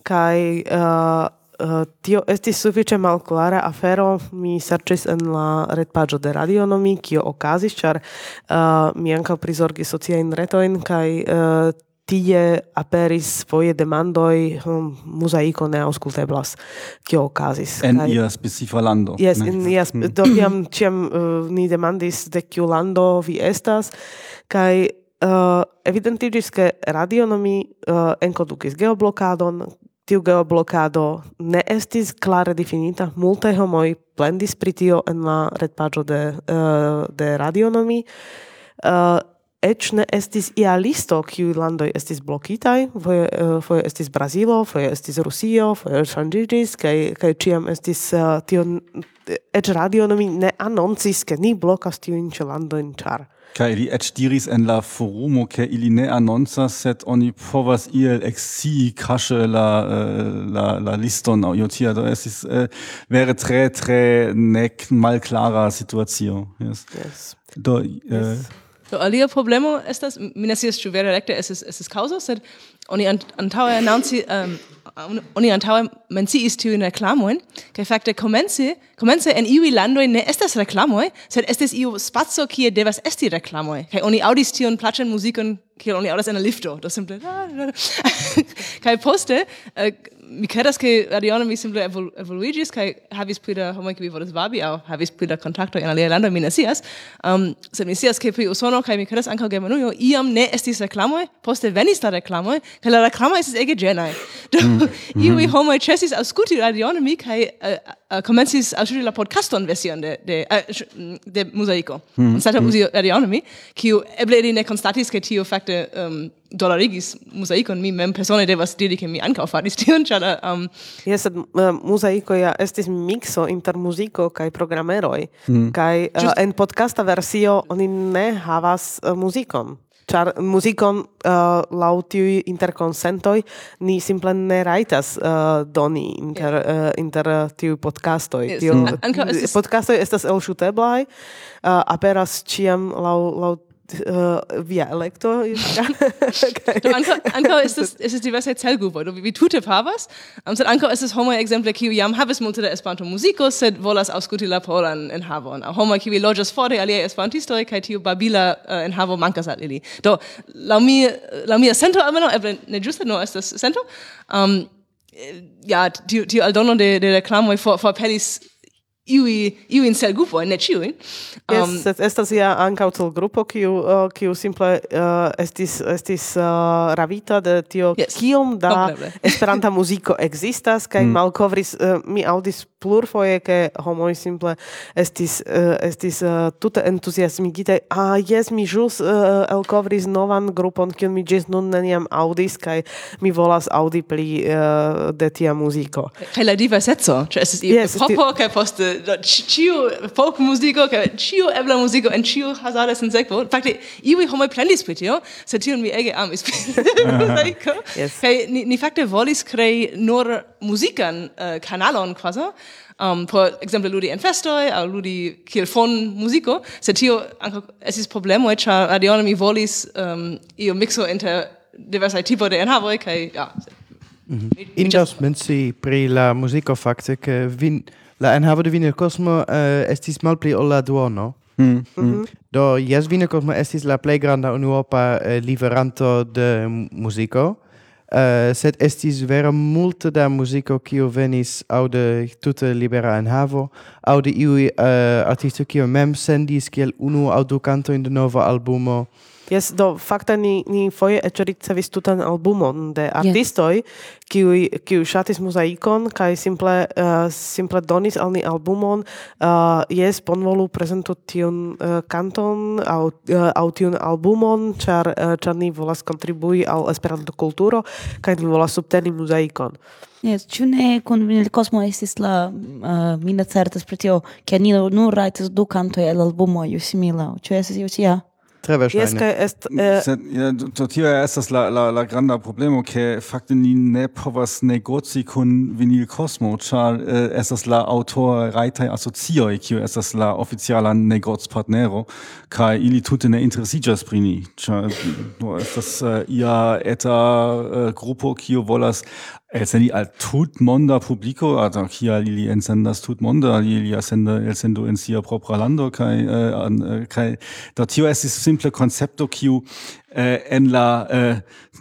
kaj uh, Uh, tio estis sufiĉe malklara afero. Mi serĉis en la retpaĝo de Radionomi, kio okazis, ĉar uh, mi ankaŭ prizorgis sociajn retojn kaj uh, tie aperis foje demandoi um, mosaico ne ausculteblas kio okazis en kai... ia specifa lando yes ne? in ia sp... Hmm. do iam ciam uh, eh, ni demandis de kiu lando vi estas kai uh, eh, evidentigis ke radionomi uh, eh, enkondukis geoblokadon tiu geoblokado ne estis klare definita multe homoj plendis pri tio en la retpaĝo de, uh, de radionomi. Uh, ec ne estis ia listo kiu landoj estis blokitaj, foje, eh, foje estis Brazilo, foje estis Rusio, foje ŝanĝiĝis kaj kaj ĉiam estis uh, tion ec radio nomi ne anoncis ke ni blokas tiujn ĉe landojn ĉar Kai li ec diris en la forumo ke ili ne anoncas sed oni povas iel exi kashe la eh, la la liston au tia do estis uh, vere wäre tre tre nek mal clara situatio yes, yes. do yes. Do alia problemo estas mi ne scias ĉu vere rekte estas estas kaŭzo, sed oni an, antaŭe anonci um, oni antaŭe menciis tiujn reklamojn kaj fakte komence komence en iuj landoj ne estas reklamoj, sed estas iu spaco kie devas esti reklamoj. Kaj oni aŭdis tiun plaĉan muzikon kiel oni aŭdas en la lifto, do simple kaj poste uh, mi credas che Ariono mi simple evol evoluigis kai havis pli da homo vi volas vabi au havis pli da kontakto en alia lando mi ne um, sed mi sias ke pri Usono kai mi credas ankaŭ Germanujo iam ne estis reklamoj poste venis la reklamoj kaj la reklamo estis ege ĝenaj do mm. -hmm. iuj mhm. homoj ĉesis aŭskulti Ariono mi kaj uh, uh, komencis aŭskulti la podcaston version de de uh, de Mosaiko mm. anstataŭ -hmm. uzi Ariono mi kiu eble ili ne konstatis ke tio fakte um, dolarigis mosaikon mi mem persone devas diri ke mi ankaŭ faris tion ĉar uh, um... Yes, sed uh, mosaiko ja estis mixo inter muziko kaj programeroj mm. kaj uh, Just... en podcasta versio oni ne havas uh, muzikon char muzikon uh, laŭ tiuj interkonsentoj ni simple ne rajtas uh, doni inter, yeah. uh, inter uh, tiuj podcastoj. Yes. Tio, mm. Podcastoj estas elŝuteblaj, uh, aperas ĉiam laŭ, laŭ uh, via electo. do ankaŭ ankaŭ estas estas diversaj celgrupo. Do vi, vi tute havas, um, sed ankaŭ estas homoj ekzemple kiu jam havas multe da Esperanto-muziko, sed volas aŭskulti la polan enhavon. Aŭ homoj kiuj loĝas fore aliaj esperantistoj kaj tiu babila äh, uh, enhavo mankas al ili. Do laŭ mi laŭ mia sento almenaŭ eble ne ĝuste no estas sento. Um, ja, tiu, tiu aldono de, de reklamoj for, for pelis iui iu in cel grupo ne ciu um, yes, sed estas ia ankaŭ grupo kiu uh, kiu simple uh, estis estis uh, ravita de tio yes. kiom da Komplebe. esperanta muziko ekzistas kaj mm. malkovris uh, mi aŭdis plurfoje ke homoj simple estis uh, estis uh, tute entuziasmigitaj a ah, jes mi ĵus uh, elkovris novan grupon kiun mi ĝis nun neniam aŭdis kaj mi volas aŭdi pli uh, de tia muziko kaj la diverseco ĉu estas iu yes, popo kaj poste ĉiu folk muziko kaj ĉiu ebla muziko en ĉiu hazarda sensekvo fakte iuj homoj plendis pri tio sed tion mi ege amis pri muziko kaj ni, ni fakte volis krei nur muzikan uh, eh, kanalon kvazaŭ um, por exemple ludi en festoi, au ludi kiel fon musico, se tio es esis problemoi, char eh, adione mi volis um, io mixo inter diversai tipo de enhavoi, kai, ja, Mm -hmm. Indas menci pri la musico fakte, ke vin la enhavo de Viner Cosmo uh, eh, estis malpli ol la duono. Mm. Mhm. Mm. Do Jes Viner Cosmo estis la plej granda unuopa uh, liveranto de muziko. Uh, sed estis vera multe da musico kiu venis au de tute libera enhavo au de iui uh, artisto kiu mem sendis kiel unu au du in de nova albumo. Yes, do fakte ni ni foje eĉ ricevis tutan albumon de artistoj kiuj yes. kiu ŝatis muzaikon, kaj simple uh, simple donis al ni albumon uh, jes bonvolu prezentu tiun uh, kanton aŭ uh, aŭ tiun albumon ĉar uh, ĉar ni volas kontribui al Esperanto kulturo kaj ni volas subteni muzaikon. Yes, ĉu ne kun el kosmo estis la uh, mi ne certas pri tio, ke ni nur rajtas du kantoj el ju simila, ĉu estas jo tia? tre verŝajne. Kaj est mm, äh, eh... sed ja, do tio estas la la la granda problemo ke fakte ni ne povas negoci kun vinyl Cosmo ĉar eh, estas la aŭtorajtaj asocioj kiu estas la oficiala negocpartnero kaj ili tute ne interesiĝas pri ni ĉar mm, do estas eh, ia eta eh, grupo kiu volas Elsendi al tutmonda publico, ad kia ili ensendas tutmonda, ili senda elsendo en sia propra lando, kai, eh, an, eh, kai, do tio estis simple concepto, kiu eh, en la, eh,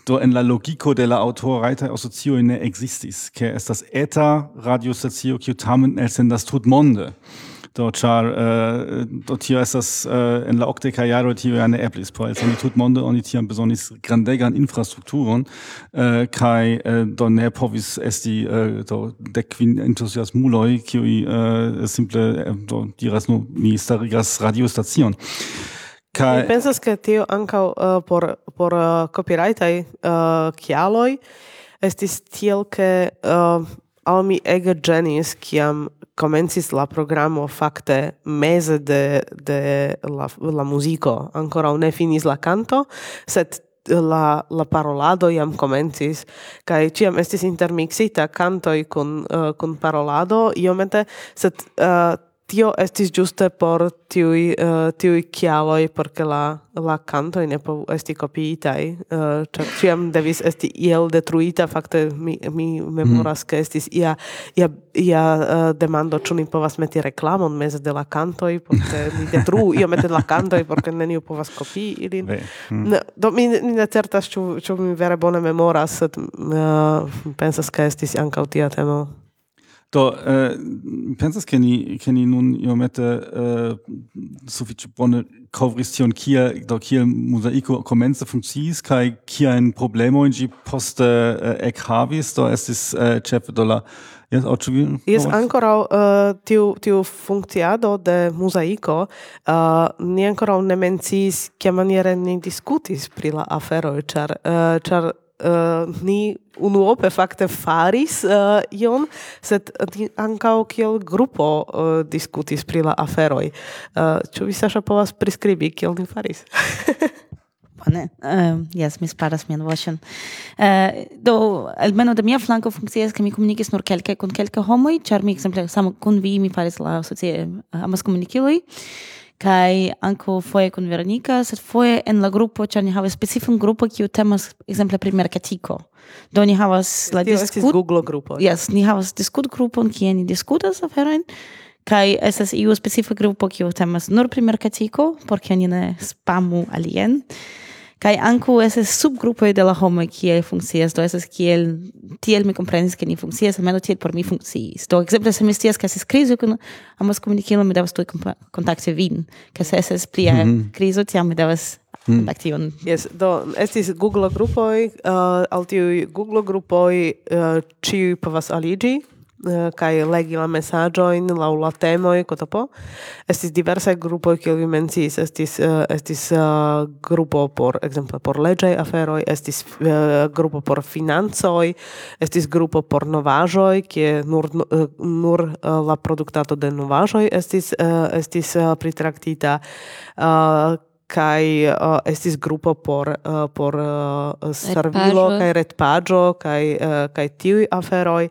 do en la logico de la autor raita asocio ne existis, ke estas eta radiostacio, kiu tamen elsendas tutmonde. monde do char uh, do tio estas uh, äh, en la okdeka jaro tio ja ne eblis por el tutmonde oni tiam besonis grandegan infrastrukturon äh, uh, kai uh, do ne povis esti uh, do de entusiasmuloj kiuj uh, simple uh, do diras nu mi starigas radiostacion. Kai... Mi pensas ke tio ankaŭ uh, por, por uh, copyrightai uh, kialoj estis tiel, ke uh, al mi ege genis, kiam comencis la programo fakte meze de de la la muziko. Ankoraŭ ne finis la kanto sed la la parolado jam komencis kaj ĉiam estis intermixita kantoj kun uh, kun parolado iomete sed uh, tio estis giuste por tiui, uh, tiui kialoi porque la, la canto ne po esti copiitai, eh, uh, cer ciam devis esti iel detruita, fakte mi, mi memoras, mhm. ke mm. estis ia, ia, ia uh, demando, ciu ni povas meti reklamon mese de la cantoi, porque ni detru io mette la cantoi, porque neniu povas copii ilin. Mm. No, do, mi, mi ne certas, chu ciu mi vere bone memoras, sed uh, pensas, ke estis ankaŭ tia temo. Do, eh, pensas che ni, che ni nun iomete eh, suffice bone covris tion kia, do kia mosaico comence funcciis, kai kia in problemo in gi poste eh, ec havis, do estis eh, cefe do la Yes, o vi? Yes, ancora uh, tiu tiu funkciado de mosaico, uh, ni ancora ne che kiamaniere ni discutis pri la afero, char uh, char uh, ni unuope fakte faris uh, ion, sed ni ancao kiel grupo uh, diskutis pri la aferoj. Uh, ču vi Saŝa povas priskribi kiel ni faris? Bone, uh, yes, mi sparas mian voĉon. Uh, do, almeno de mia flanko funkcias, ke mi komunikis nur kelke kun kelke homoj, ĉar mi ekzemple same kun vi mi faris la socie amas komunikiloj kai anko foje kun Veronika, sed foje en la grupo, ĉar ni havas specifan grupo kiu temas ekzemple pri merkatiko. Do ni havas la diskut... Google grupo. Yes, ni havas diskut grupon kie ni diskutas aferojn kai estas iu specifa grupo kiu temas nur pri merkatiko, por ke ni ne spamu alien. Kai anku esses subgrupoj de la homoj kiel funkcias, do estas kiel tiel mi komprenis ke ni funkcias, almeno tiel por mi funkciis. Do ekzemple se mi stias ke es krizo kun amas komunikilo, mi devas tu kontakti vin, ke se es plia mm krizo, tiam mi devas Mm. Aktion. Yes, do estis Google grupoj, uh, eh, al tiu Google grupoj uh, eh, ĉiuj povas aliĝi Eh, kai legi la messaggioin la la temoi kotopo. Estis diversa grupo che vi menciis estis eh, estis uh, grupo por ekzemple por leĝaj aferoj estis uh, grupo por financoj estis grupo por novaĵoj kie nur uh, nur la productato de novaĵoj estis estis pritraktita kai uh, estis grupo por uh, por uh, servilo kai retpaĝo kai uh, kai tiu aferoj.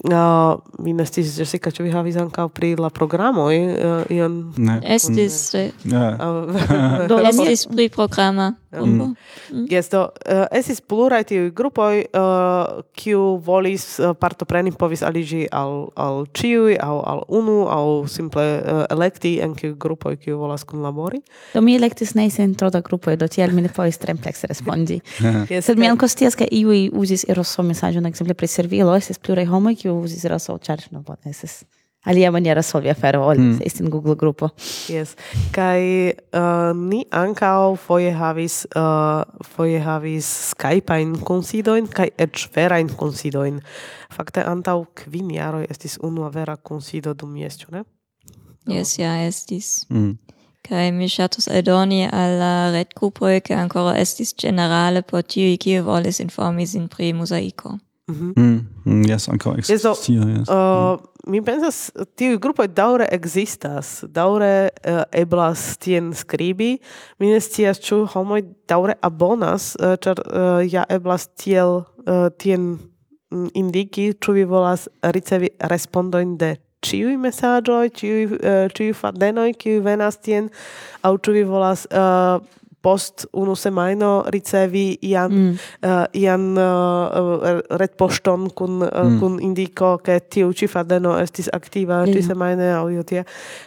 Uh, mi nestis Jessica, ĉu vi havis ankaŭ pri la programoj uh, ion? Ne. Estis. Mm. Eh, ne. Do estis pri programa. Mm. Mm. Yes, do uh, estis pluraj tiuj grupoj uh, kiu volis uh, partopreni povis aliĝi al al ĉiuj aŭ al unu aŭ simple uh, elekti en kiuj grupoj kiu volas kunlabori. Do mi elektis ne centro da grupoj, do tiel mi ne povis tre amplekse respondi. yes, Sed mi ankaŭ scias ke iuj uzis eroso mesaĝon ekzemple pri servilo, estis pluraj homoj kiu più si sarà so charge no pot nesses alia maniera solvi afero ol mm. in Google grupo yes kai uh, ni ankaŭ foje havis uh, foje havis Skype in konsidoin kai eĉ vera in konsidoin fakte antaŭ kvin jaroj estis unua vera konsido dum jesto ne Yes, ja, estis. Mm. Kai mi shatus aldoni alla red grupoj, ke ancora estis generale por tiui, kiu volis informi sin pri mosaico. Mhm. Mm, mm, yes, ankaŭ ekzistas tio. Yes. Uh. Mm. Mi pensas, tiuj grupoj daŭre ekzistas, daŭre uh, eblas tien skribi. Mi ne scias, ĉu homoj daŭre abonas, uh, ĉar uh, ja eblas tiel uh, tien mm, indiki, ĉu vi volas ricevi respondojn de ĉiuj mesaĝoj, ĉiuj uh, ĉiuj fadenoj, kiuj venas tien, aŭ ĉu vi volas uh, post unu semajno ricevi ian mm. uh, ian uh, retpoŝton kun uh, mm. kun indiko ke tiu ĉi fadeno estis aktiva yeah. Mm. semajne aŭ io tie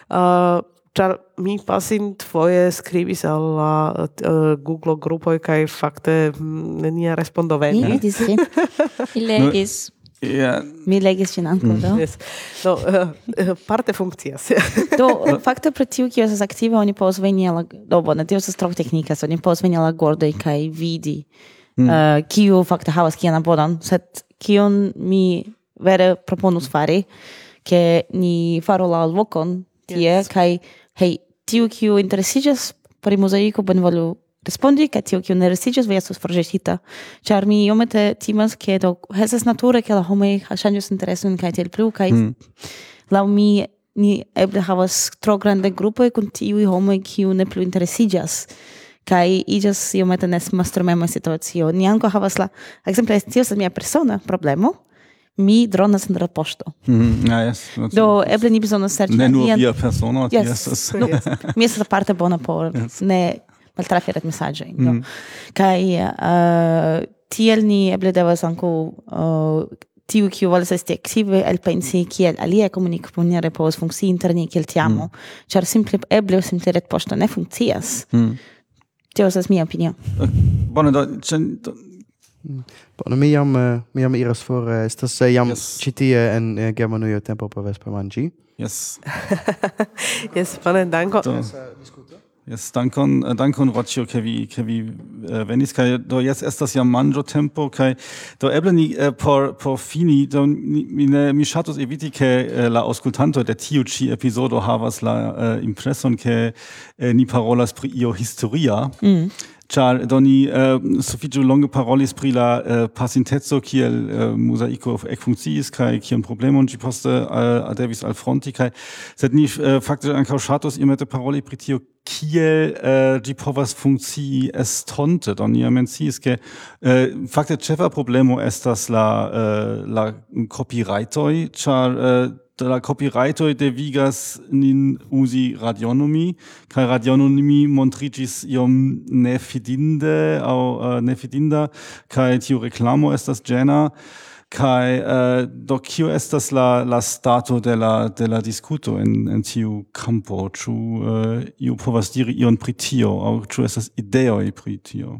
uh, ĉar mi pasintfoje skribis al la uh, Google grupoj kaj fakte mm, nenia respondo venis. Mi legis. Ja. Mi legis ĝin ankaŭ mm. do. Yes. Do uh, parte funkcias. do fakte pro tiu kio estas aktiva oni povas veni al do bone tio estas tro teknika, oni povas veni al gordoj kaj vidi mm. uh, kiu fakte havas kian abonon, sed kion mi vere proponus fari ke ni faru la alvokon tie yes. kaj hej tiu kiu interesiĝas pri mozaiko bonvolu respondi che tio che ne residios via sus progetita char mi io mette timas che do hesas nature che la homo ha changes intereso in kai tel plu kai mm. la mi ni eble havas tro grande grupo kun tiu homo che ne plu interesigas kai igas io mette nes mastromema situazio ni anco havas la exemple tio sa mia persona problemo mi dronas en rapoŝto. Mm, ah, yes, Do eble ni bezonas serĉi Ne nur via persono, yes, yes. yes. mi estas parte bona por yes. ne maltrafi ret mesaĝojn. Mm. No? Kaj uh, tiel ni eble devas ankaŭ uh, tiu kiu volas esti aktive elpensi kiel alia komunikponiere povas funkcii interne kiel teamo, mm. ĉar simple eble simple retpoŝto ne funkcias. Mm. Tio estas mia opinio. Bone, do, mm. Bone, mi jam, eh, mi jam iras for, estas jam yes. ĉi tie en Germanujo tempo por vespermanĝi. Yes. yes, bone, danko. Do. Yes, uh, Yes, dankon, eh, dankon Rocio, ke vi, ke vi uh, venis, kai do jes estas jam manjo tempo, kai do eble ni uh, por, por fini, do ni, mi, ne, mi shatus eviti, ke uh, la aŭskultanto de tiu ci episodo havas la uh, impreson, ke uh, ni parolas pri io historia, mm char doni äh, uh, sufiĉu longe parolis pri la uh, pasinteco kiel äh, eh, mozaiko ekfunkciis kaj kian problemon ĝi poste eh, devis alfronti kaj sed ni uh, fakte ankaŭ ŝatus iomete paroli pri tio kiel eh, ĝi povas funkcii estonte. Do ni ja menciis ke eh, fakte ĉefa problemo estas la eh, la copyrightoj ĉar eh, la copyrightoj devigas nin uzi radionomi, kaj radionomi montriĝis iom nefidinde aŭ uh, äh, nefidinda, kaj tiu reklamo estas ĝena, Kai uh, äh, do kio estas la, la stato de la, de la diskuto en, en tiu campo, ĉu uh, iu povas diri ion pri tio, aŭ ĉu estas ideoj pri tio?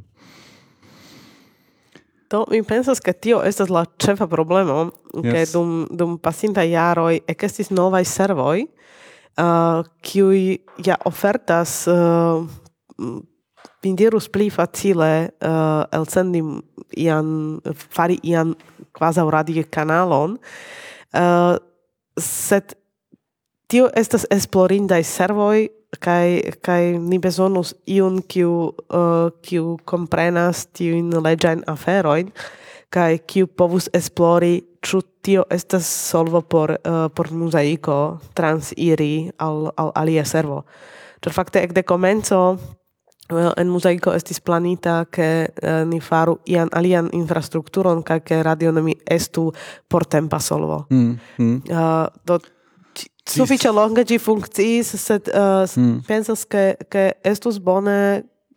Do mi pensas che tio estas la cefa problemo, che yes. dum dum pasinta jaroi ekestis novaj servoj, uh, kiuj ja ofertas uh, mi dirus pli facile uh, elsendi ian, fari ian quasau radio canalon, uh, sed tio estas esplorindai servoi kai kai ni bezonus iun kiu uh, kiu komprenas tiujn leĝajn aferojn kai kiu povus esplori ĉu tio estas solvo por uh, por muzaiko transiri al al alia servo. Ĉar fakte ekde komenco uh, en muzaiko estis planita ke uh, ni faru ian alian infrastrukturon kaj ke radio estu por tempa solvo. Mm, mm. Uh, do sufiĉe longe ĝi funkciis, sed uh, mm. pensas ke ke estus bone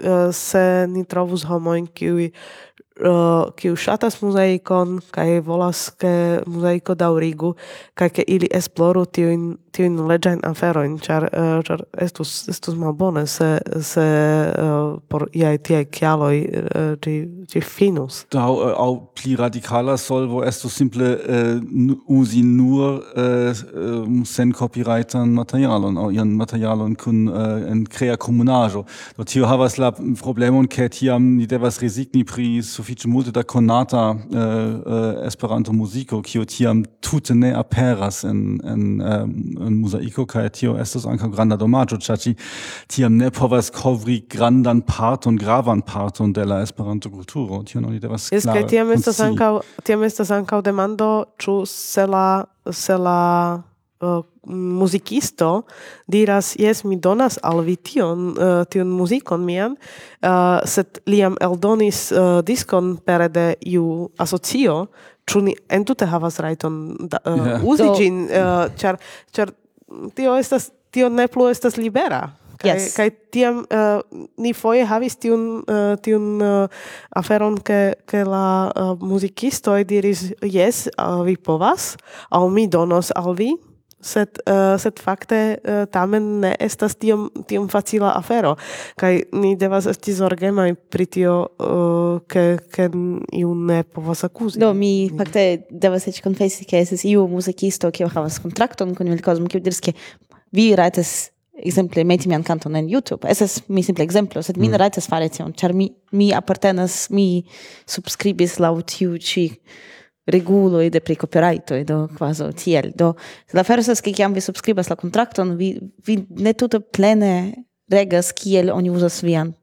uh, se ni trovus homojn kiuj uh, kiu ŝatas muzeikon kaj volas ke muzeiko daŭrigu kaj ke ili esploru tiujn tiujn leĝajn aferojn ĉar uh, ĉar estus estus malbone se se uh, por iaj tiaj kialoj uh, ĝi ĝi finus. Do au, aŭ pli radikala solvo estus simple uh, uzi nur uh, um, sen copyrightan materialon au ian materialon kun uh, en krea komunaĵo. Do tio havas la problemon ke tiam ni devas resigni pri sufiĉe multe da konata eh, eh, Esperanto muziko kio tiam tute ne aperas en en eh, en mozaiko kaj tio estas ankaŭ granda domaĝo ĉar ĝi tiam ne povas kovri grandan parton gravan parton de la Esperanto kulturo tio oni devas klare. Jes tiam estas ankaŭ tiam estas ankaŭ demando ĉu se la se la uh, muzikisto diras jes mi donas al vi tion eh, uh, tion muzikon mian uh, sed liam eldonis uh, diskon pere de iu asocio ĉu ni entute havas rajton uh, yeah. uzi ĝin uh, ĉar ĉar tio estas tio ne plu estas libera Kaj yes. kaj tiam uh, ni foje havis tiun uh, tiun uh, aferon ke ke la uh, muzikisto diris jes uh, vi povas aŭ mi donos al vi sed uh, sed fakte uh, tamen ne estas tiom tiom facila afero kaj ni devas esti zorgemaj pri tio uh, ke ke iu ne povas akuzi do mi fakte devas eĉ konfesi ke estas iu muzikisto kiu havas kontrakton kun Vilkozmo kiu diris ke vi rajtas exemple meti mian kanton en YouTube. estas mi simple ekzemplo, sed mi ne mm. rajtas fari tion, ĉar mi mi apartenas, mi subskribis laŭ tiu ĉi reguloj de pri copyrightoj do kvazaŭ tiel do la afero estas ke kiam vi subskribas la kontrakton vi vi ne tute plene regas kiel oni uzas vian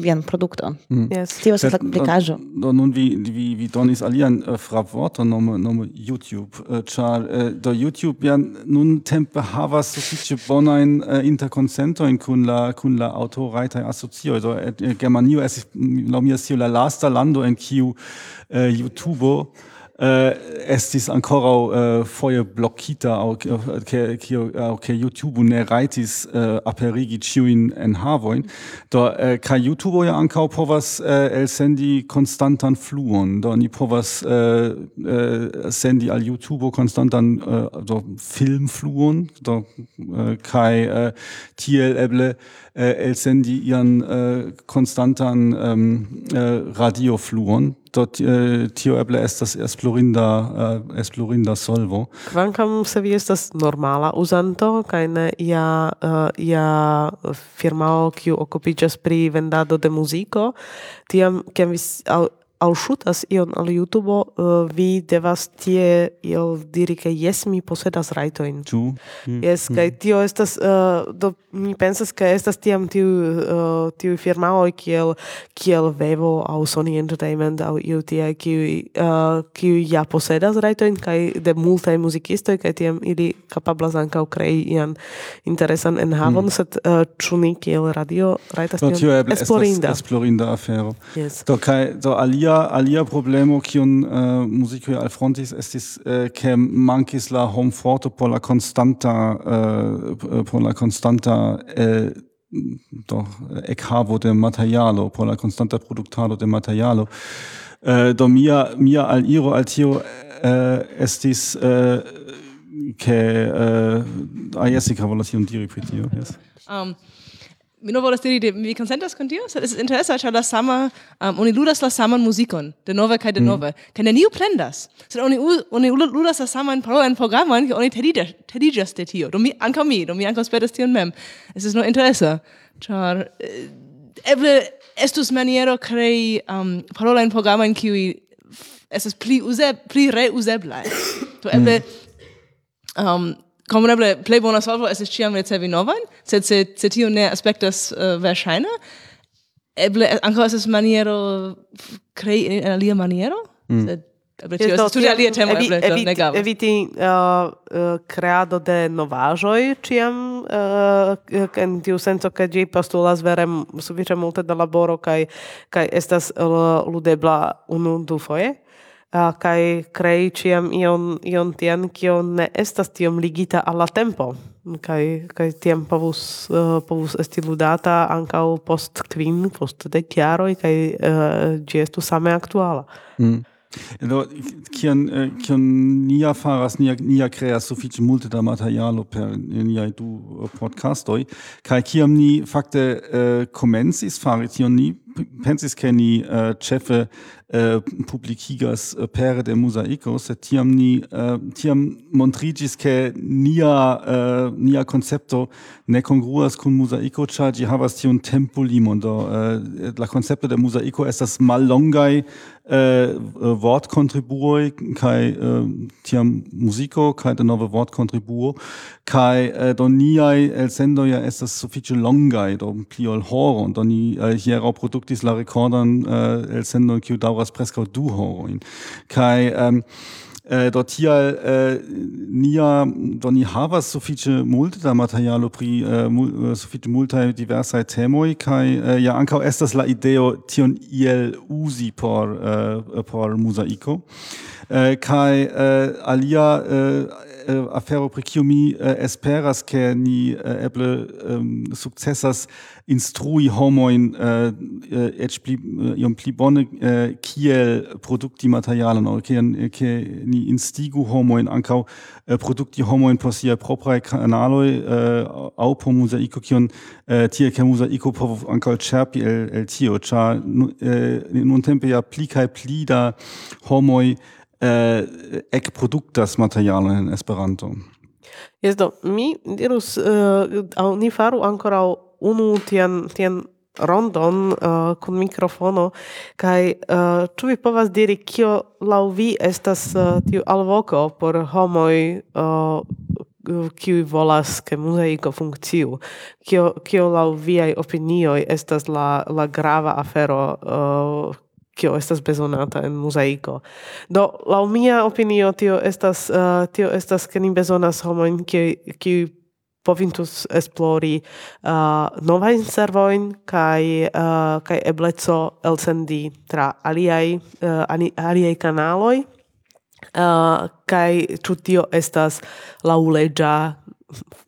vian produkton. Mm. Yes. Tio estas la komplikaĵo. Do, nun vi vi vi donis alian eh, fra fravvorton nome nome YouTube, uh, ĉar uh, do YouTube ja nun tempe havas sufiĉe bonajn äh, interkonsentojn kun la kun la aŭtorajtaj asocioj. Do uh, Germanio estis laŭ mi la lasta lando en kiu uh, YouTubo Äh, estis ankoraŭ äh, foje blokita aŭ ke kio aŭ ke YouTube ne rajtis äh, aperigi ĉiujn enhavojn. Do kaj YouTube ja ankaŭ povas elsendi konstantan fluon. Do ni povas sendi al YouTube konstantan do filmfluon. Do kaj tiel eble äh, elsendi ihren äh, konstantan ähm, äh, radiofluon. Dort äh, tio eble estas esplorinda äh, esplorinda solvo. Kvankam se vi estas normala uzanto kaj ne ia uh, ia firmao kiu okupiĝas pri vendado de muziko tiam kiam vi alŝutas ion al YouTube, uh, vi devas tie iel diri ke jes mi posedas rajtojn. Ĉu? Hm, mm. Jes, hm. kaj tio estas uh, do mi pensas ke estas tiam tiu uh, tiu firmaoj kiel kiel Vevo aŭ Sony Entertainment aŭ iu tie kiu uh, kiu ja posedas rajtojn kaj de multaj muzikistoj kaj tiam ili kapablas ankaŭ krei ian interesan enhavon, mm. sed uh, ĉu ni kiel radio rajtas tion esplorinda. Esplorinda afero. Yes. Do kaj do alia alia alia problemo kiun uh, eh, muziko alfrontis estis uh, ke mankis la homforto por la constanta uh, eh, por la constanta uh, do ekhavo de materialo por la konstanta produktado de materialo. Uh, do mia mia al iro al tio uh, estis uh, ke uh, ah yes, volas ion diri pri tio yes. Um mi no volas diri, mi consentas con tio, sed es interesa, ĉar la sama, um, oni ludas la saman muzikon, de nove kaj de nove, mm. kaj neniu plendas, sed oni, oni ludas la saman parolan programon, ke oni tediĝas de tio, do mi, ankaŭ mi, do mi ankaŭ spertas tion mem. Es ist nur interesa, ĉar eh, eble estus maniero krei um, parolajn programojn, kiuj estas pli, uze, pli reuzeblaj. do eble... Mm. Um, kompreneble plej bona solvo estas ĉiam ricevi novajn, sed se, se tio ne aspektas uh, eh, verŝajne, eble ankaŭ estas maniero krei en alia maniero, mm. sed eble tio estas tute alia temo, evi, eble evi, ne gravas. Eviti uh, uh, kreado de novaĵoj ĉiam uh, en tiu senco ke ĝi postulas vere sufiĉe multe da laboro kaj kaj estas uh, ludebla unu dufoje uh, kai crei ciam ion ion tian kio ne estas tiom ligita alla tempo kai kai tiam povus uh, povus esti ludata ankaŭ post kvin post dek jaroj kaj uh, eh, ĝi estu same aktuala mm. Do, kion, eh, kion nia faras, nia, nia creas sufiĉe multe da materialo per niaj du podcastoj, kai kiam ni fakte uh, komencis fari tion ni pensis che ni uh, cefe uh, publicigas eh, pere de mosaico se tiam ni uh, tiam montrigis che nia uh, nia concepto ne congruas kun mosaico ĉar ĝi havas tiun tempo limon do uh, la koncepto de mosaico estas mallongaj uh, vortkontribuoj kai uh, tiam muziko de nove vortkontribuo kai uh, do niaj elsendoj estas sufiĉe longaj do pli ol horo. Do ni uh, hieraŭ produkto produktis la rekordon uh, el sendon kiu daŭras preskaŭ du horojn. Kaj um, äh, dort hier äh, nia doni havas sufiĉe multe da materialo pri äh, mul, äh, sufiĉe multaj diversaj temoj kaj äh, ja ankaŭ estas la ideo tion iel uzi por äh, por mosaico äh, kaj äh, alia äh, äh, afero pri kiu mi äh, esperas ke ni äh, eble ähm, sukcesas instrui homojn äh, äh, eĉ pli äh, iom pli bone äh, kiel produkti materialon aŭ ke, ke ni instigu homojn ankaŭ äh, produkti homojn por siaj propraj kanaloj äh, aŭ por muzaiko kion äh, tie ke muzaiko povus ankaŭ ĉerpi el, el tio ĉar uh, nuntempe ja pli kaj pli da homoj eh, ekproduktas materiale en Esperanto. Jes do, mi dirus, eh, au ni faru ancora unu tian, tian rondon eh, uh, kun mikrofono kaj uh, eh, ĉu vi povas diri kio laŭ vi estas uh, tiu alvoko por homoj uh, kiu volas ke muzeiko funkciu kio kio laŭ viaj opinioj estas la la grava afero uh, kio estas bezonata en muzaico. Do, la mia opinio, tio estas, uh, tio estas ke ni bezonas homoin, kiu povintus esplori uh, novajn servojn kai uh, kai ebleco elsendi tra aliai uh, aliai kanaloi uh, kai ĉu tio estas laŭleĝa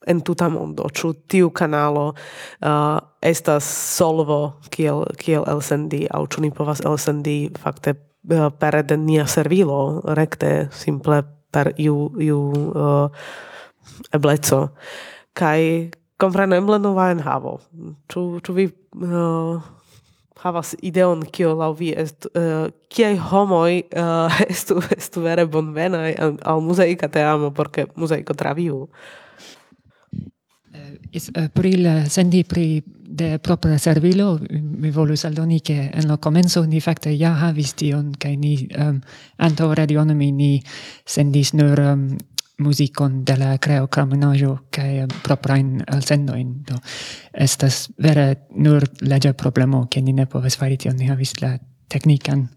en tuta mondo, ĉu tiu kanalo uh, estas solvo kiel, kiel elsendi, aŭ ĉu ni povas elsendi fakte uh, pere de nia servilo, rekte, simple per iu, iu uh, ebleco. Kaj kompreneble nova enhavo. Ĉu, ĉu vi uh, havas ideon kio lau vi est uh, kiai homoi uh, estu estu vere bonvenai al, al muzeika te amo, porque muzeiko traviu. Is, uh, pri la sendi pri de propra servilo, mi volus aldoni che en lo comenzo ni facte ja havis tion, cae ni um, anto radionomi ni sendis nur um, musicon de la creo craminajo cae um, ehm, proprain alsendoin. Do, estas vere nur lege problemo, che ni ne poves fari tion, ni havis la technican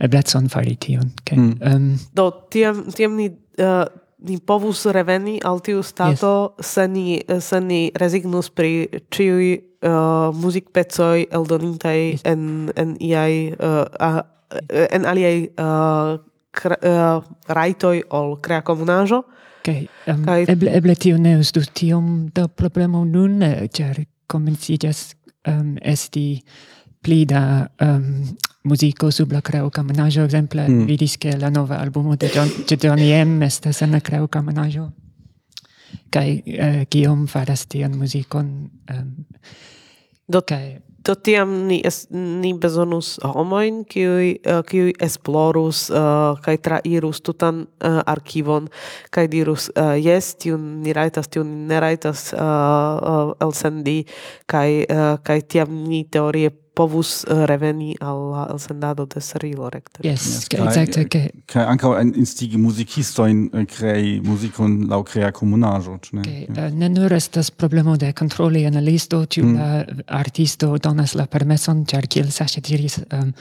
eblezon fari tion. Cae, mm. um, Do, tiam, tiam ni... Uh, ni povus reveni al tiu stato yes. se, ni, se ni resignus pri ciui uh, pecoi eldonintaj yes. en, en iai uh, uh, en aliai uh, cre, uh, raitoi ol crea comunajo. Okay. um, kai... eble, eble tio ne estus tiom da problemo nun, ĉar komenciĝas um, esti pli da um, muziko sub la creo menaggio, exemple, mm. vidis che la nova albumo de, John, de Johnny M. estes en la creo menaggio, kai eh, kiom faras tian muzikon. Um, ehm, Do, kai, do tiam ni, es, ni besonus homoin, kiui, uh, eh, kiui esplorus eh, uh, kai trairus tutan eh, uh, arkivon, kai dirus, uh, yes, tiun ni raitas, tiun ni ne raitas uh, uh, elsendi, kai, uh, kai tiam ni teorie povus eh, reveni al sendado de serilo recte. Yes, yes exacte. Eh, kai, kai ankaŭ en instigi muzikistojn eh, krei muzikon laŭ krea komunaĵo, ĉu ne? Kai, yeah. ne nur estas problemo de kontroli en listo, ĉu mm. la artisto donas la permeson, ĉar kiel Sasha diris, um,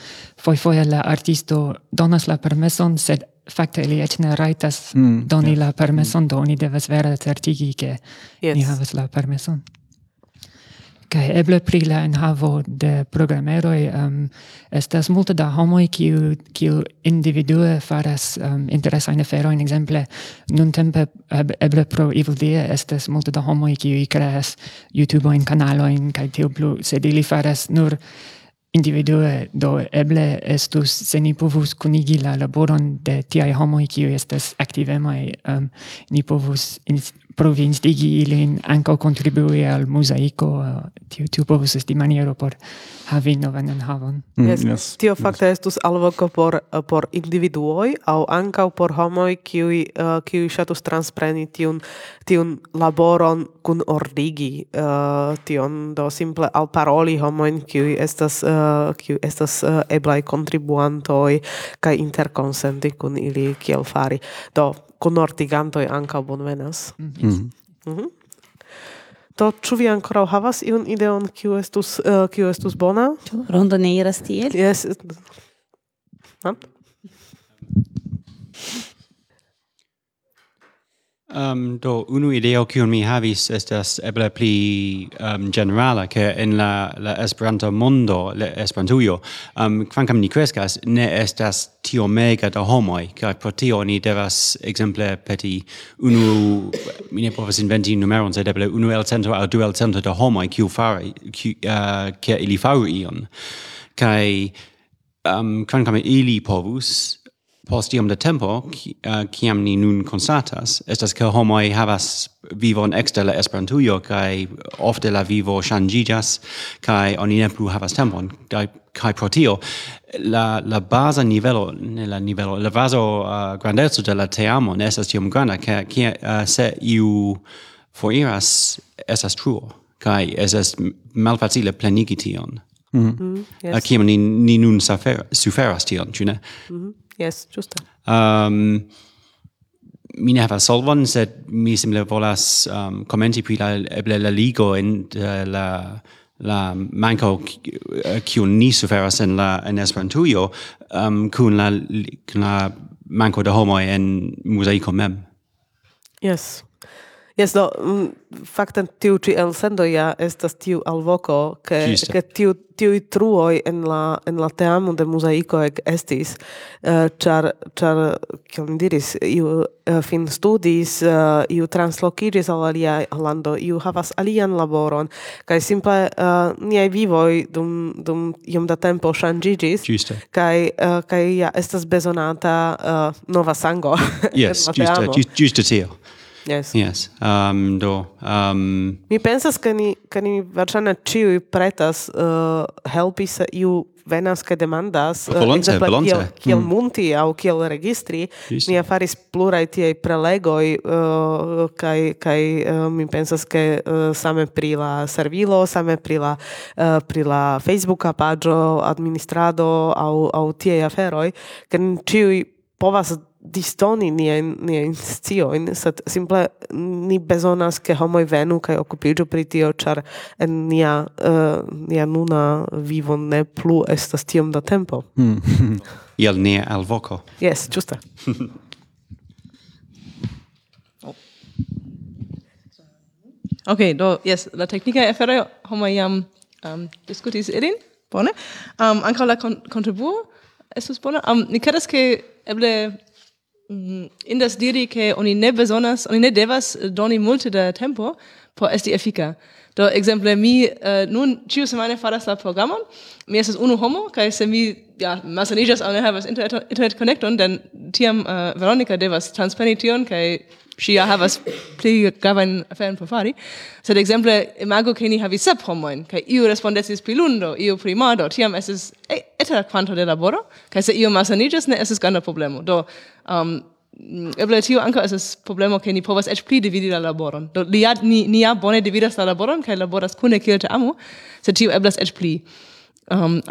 fojfoje la artisto donas la permeson, sed fakte li eĉ ne rajtas mm, doni yes. la permeson, mm. do oni devas vere certigi, ke yes. ni havas la permeson kaj eble pri la enhavo de programeroj um, estas multe da homoj kiu kiu individue faras um, interesajn aferojn. Ekzemple nuntempe eble pro Evildea estas multe da homoj kiuj kreas YouTube-ojn kanalojn kaj tio plu sed ili faras nur individue do eble estus se ni povus kunigi la laboron de tiaj homoj kiuj estas aktivemaj um, ni povus provinstigi ilin ankaŭ kontribui al muzaico, tio, tio povus esti maniero por havi novan enhavon. Mm, yes. yes. Tio fakte yes. estus alvoco por, eh, por individuoi, au ankaŭ por homoi qui uh, eh, kiui shatus transpreni tiun, tiun laboron kun ordigi, uh, tion do simple al paroli homoi qui estas, uh, kiui estas uh, eblai contribuantoi kai interconsenti kun ili kiel fari. Do, kunortigantoj ankaŭ bonvenas. Mm Mhm. Mm. Do ĉu vi ankoraŭ havas iun ideon kiu estus uh, kiu estus bona? Rondo ne iras tiel? Yes. Ha? Um, do unu ideo kiun mi havis estas eble pli um, generala ke en la, la Esperanto mondo, la Esperantujo, um, kvankam ni kreskas, ne estas tio mega da homoj, kaj pro tio ni devas ekzemple peti unu, mi ne povas inventi numeron, sed eble unu el cento aŭ du el cento da homoj kiu fari, kiu, uh, eh, ke ili faru ion. Kaj um, kvankam ili povus, Post iom de tempo, eh, kiam uh, ni nun constatas, estas ke homoi havas vivon exter la Esperantujo, kai ofte la vivo ŝanĝiĝas kai oni ne plu havas tempon, kai, kai pro tio, la, la baza nivelo, ne la nivelo, la vaso uh, eh, grandezzo de la teamo ne estas tiom granda, ke, ke uh, se iu foriras, estas truo, kai estas malfacile plenigi tion. Mm -hmm. mm, yes. Kiam ni, ni nun suferas tion, ĉu ne? Mm -hmm. Yes, juste. Um, mi ne havas solvon, sed mi simple volas um, commenti pri la, eble la ligo en eh, la la manco eh, kiu ni suferas en la en Esperantujo um, kun la kun la manco de homoj en muzeiko mem. Yes. Yes, do, mm, fakte tiu ĉi elsendo ja estas tiu alvoko, ke, Juste. ke tiu, tiu truoj en la, en la teamo de muzaiko ek estis, eh, uh, char, char, kiel mi diris, iu uh, fin studis, uh, iu translokiris al alia lando, iu havas alian laboron, kaj simple uh, niaj vivoj dum, dum iom da tempo ŝanĝiĝis, kaj, uh, kaj ja estas bezonata uh, nova sango. Yes, ĝuste tio. Yes. Yes. Um, do. Um, mi pensas ke ni ke ni verŝajne ĉiuj pretas uh, helpi se iu venas kaj demandas uh, volonte, volonte. Kiel, kiel mm. munti aŭ kiel registri. Just. Ni faris pluraj tiaj prelegoj uh, kaj kaj uh, mi pensas ke uh, same pri la servilo, same pri la uh, pri la Facebooka paĝo, administrado aŭ aŭ tiaj aferoj, ke ni ĉiuj povas distoni niajn niajn sciojn, sed simple ni bezonas, ke homoj venu kaj okupiĝu pri tio, ĉar en nia, uh, nia nuna vivo ne plu estas tiom da tempo. Mm. Iel nia alvoko. Yes, ĝuste. Oh. Ok, do, yes, la teknika afero homo iam um, discutis ilin, bone. Um, ankaŭ la kon kontribuo estus bona. Um, ni kredas, ke eble Mm, indas diri che oni ne besonas, oni ne devas doni multe da tempo por esti efika. Do exemple mi uh, nun ciu semane faras la programon, mi estas unu homo kaj se mi ja malsaniĝas aŭ ne havas internet internet konekton, den tiam eh, uh, Veronica devas transpreni tion kaj ŝi ja havas pli gravajn aferojn por fari. Sed exemple, imago ke ni havis sep homojn kaj iu respondecis pri lundo, iu pri mardo, tiam estas etera kvanto de laboro kaj se iu malsaniĝas ne estas granda problemo. Do um, eble tio anca esas problemo che ni povas ec pli dividi la laboron. Do li ja, ni, ni ja bone dividas la laboron, kai laboras cune kiel te amo, sed tio eblas ec pli. Um,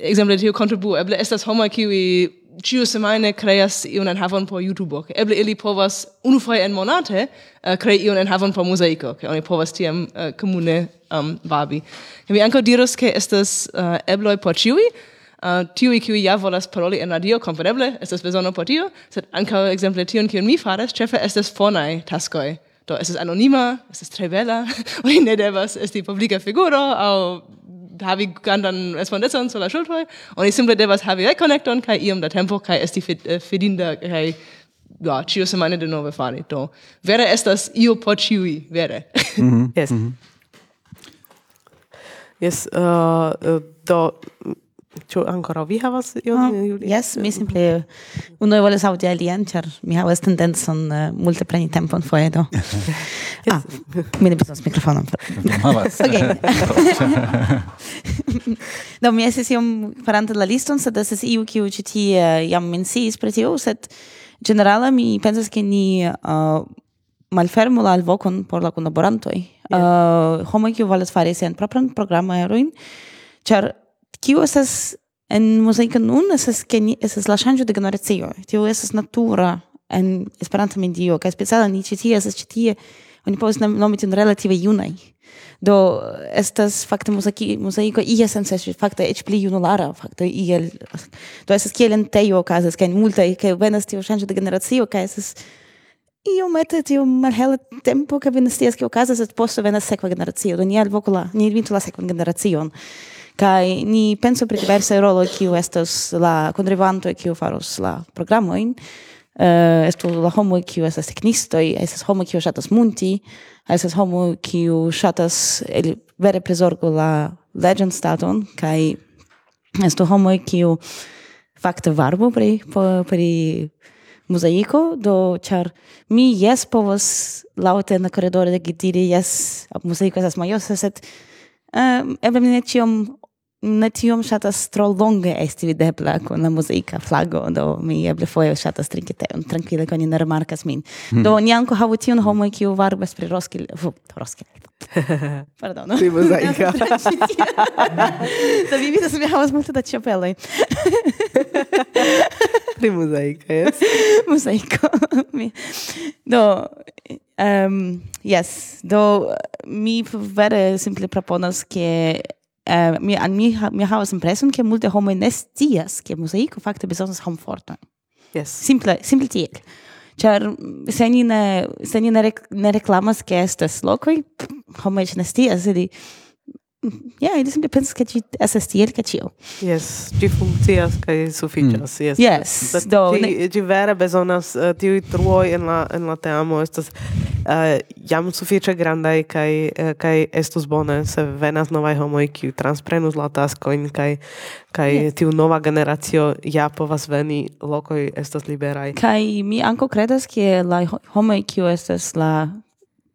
exemple tio contribu, eble estas homa kiwi ciu semaine creas iun enhavon por YouTube, che eble ili povas unufoje en monate eh, uh, crei iun enhavon por mosaico, che oni povas tiam eh, uh, commune um, babi. Che mi anca diros che estas eh, uh, ebloi por ciui, Uh, tiui kiui ja volas paroli en radio, kompreneble, estas bezono por tio, sed ankaŭ ekzemple tion kiun mi faras, ĉefe estas fonaj taskoj. Do estas anonima, estas tre bela, oni ne devas esti publika figuro aŭ havi grandan respondecon sur la ŝultroj, oni simple devas havi rekonekton kaj iom da tempo kaj esti fid, eh, fidinda kaj ja, ĉiu semajne denove fari. Do vere estas io por ĉiuj, vere. Mm -hmm. yes. Mm -hmm. Yes, uh, uh, do Ĉu ankoraŭ vi havas ah, ion? Oh, yes, mi simple uno volas aŭdi alian, ĉar mi havas tendencon uh, multe preni tempon foje do. ah, mi ne bezonas mikrofonon. ok. Do mi estis iom farante la liston, sed estas iu kiu ĉi tie eh, jam menciis pri tio, sed ĝenerale mi pensas ke ni uh, malfermu la alvokon por la kunlaborantoj. Yeah. Uh, homoj kiu volas fari sian propran programerojn, ĉar Kiu estas en muzaika nun estas ke ni estas la ŝanĝo de generacio. Tio estas natura en Esperanta medio kaj speciale ni ĉi tie estas ĉi tie oni povas nomi tion relative junaj. Do estas fakte muziki muzaiko ies sense fakte eĉ pli junulara fakte iel do estas kiel entejo okazas kaj multaj kaj venas tio ŝanĝo de generacio kaj estas iomete tio malhela tempo kaj vi ne scias ke okazas sed poste venas sekva generacio do ni alvoku la ni inventu la sekvan generacion. Kai ni penso pri diversa rolo kiu estas la kontrivanto kiu faros la programojn. Uh, estu la homo kiu estas teknistoj, estas homo kiu ŝatas munti, estas homo kiu ŝatas vere prizorgu la legend staton kaj estu homo kiu fakte varbu pri pri mozaiko, do ĉar mi jes povas laŭte na de diri jes, mozaiko estas majosa, sed um, eble mi ne ĉiom ne tiom ŝatas tro longe esti videbla kun la muzika flago, do mi eble foje ŝatas trinki teon, trankvile oni ne rimarkas min. Hmm. Do ni ankaŭ havu tiun homoj kiu varbas pri roskil... roskil... Pardon. Pri mozaika. do vi vidas, mi havas multe da ĉapeloj. pri mozaika, yes. mozaiko. do... Um, yes, do mi vere simple proponas ke eh, mi, an mi, mi havas impreson, ke multe homo ne scias, ke muzico fakte bezonas komforton. Yes. Simple, simple tiel. Ĉar se ni ne, se ni ne, rek, ne reklamas, ke estas lokoj, homo eĉ ne scias, ili Mm, ja, yeah, ili simple pensas ke ĝi estas tiel ke ĉio. Yes, ĝi funkcias kaj sufiĉas. Mm. Yes. Yes. But do ĝi, ne... ĝi vere bezonas uh, tiuj truoj en la en la teamo estas uh, jam sufiĉe grandaj kaj uh, kaj estus bone se venas novaj homoj kiuj transprenus la taskojn kaj kaj yes. tiu nova generacio ja povas veni lokoj estas liberaj. Kaj mi ankaŭ kredas ke la homoj kiuj estas la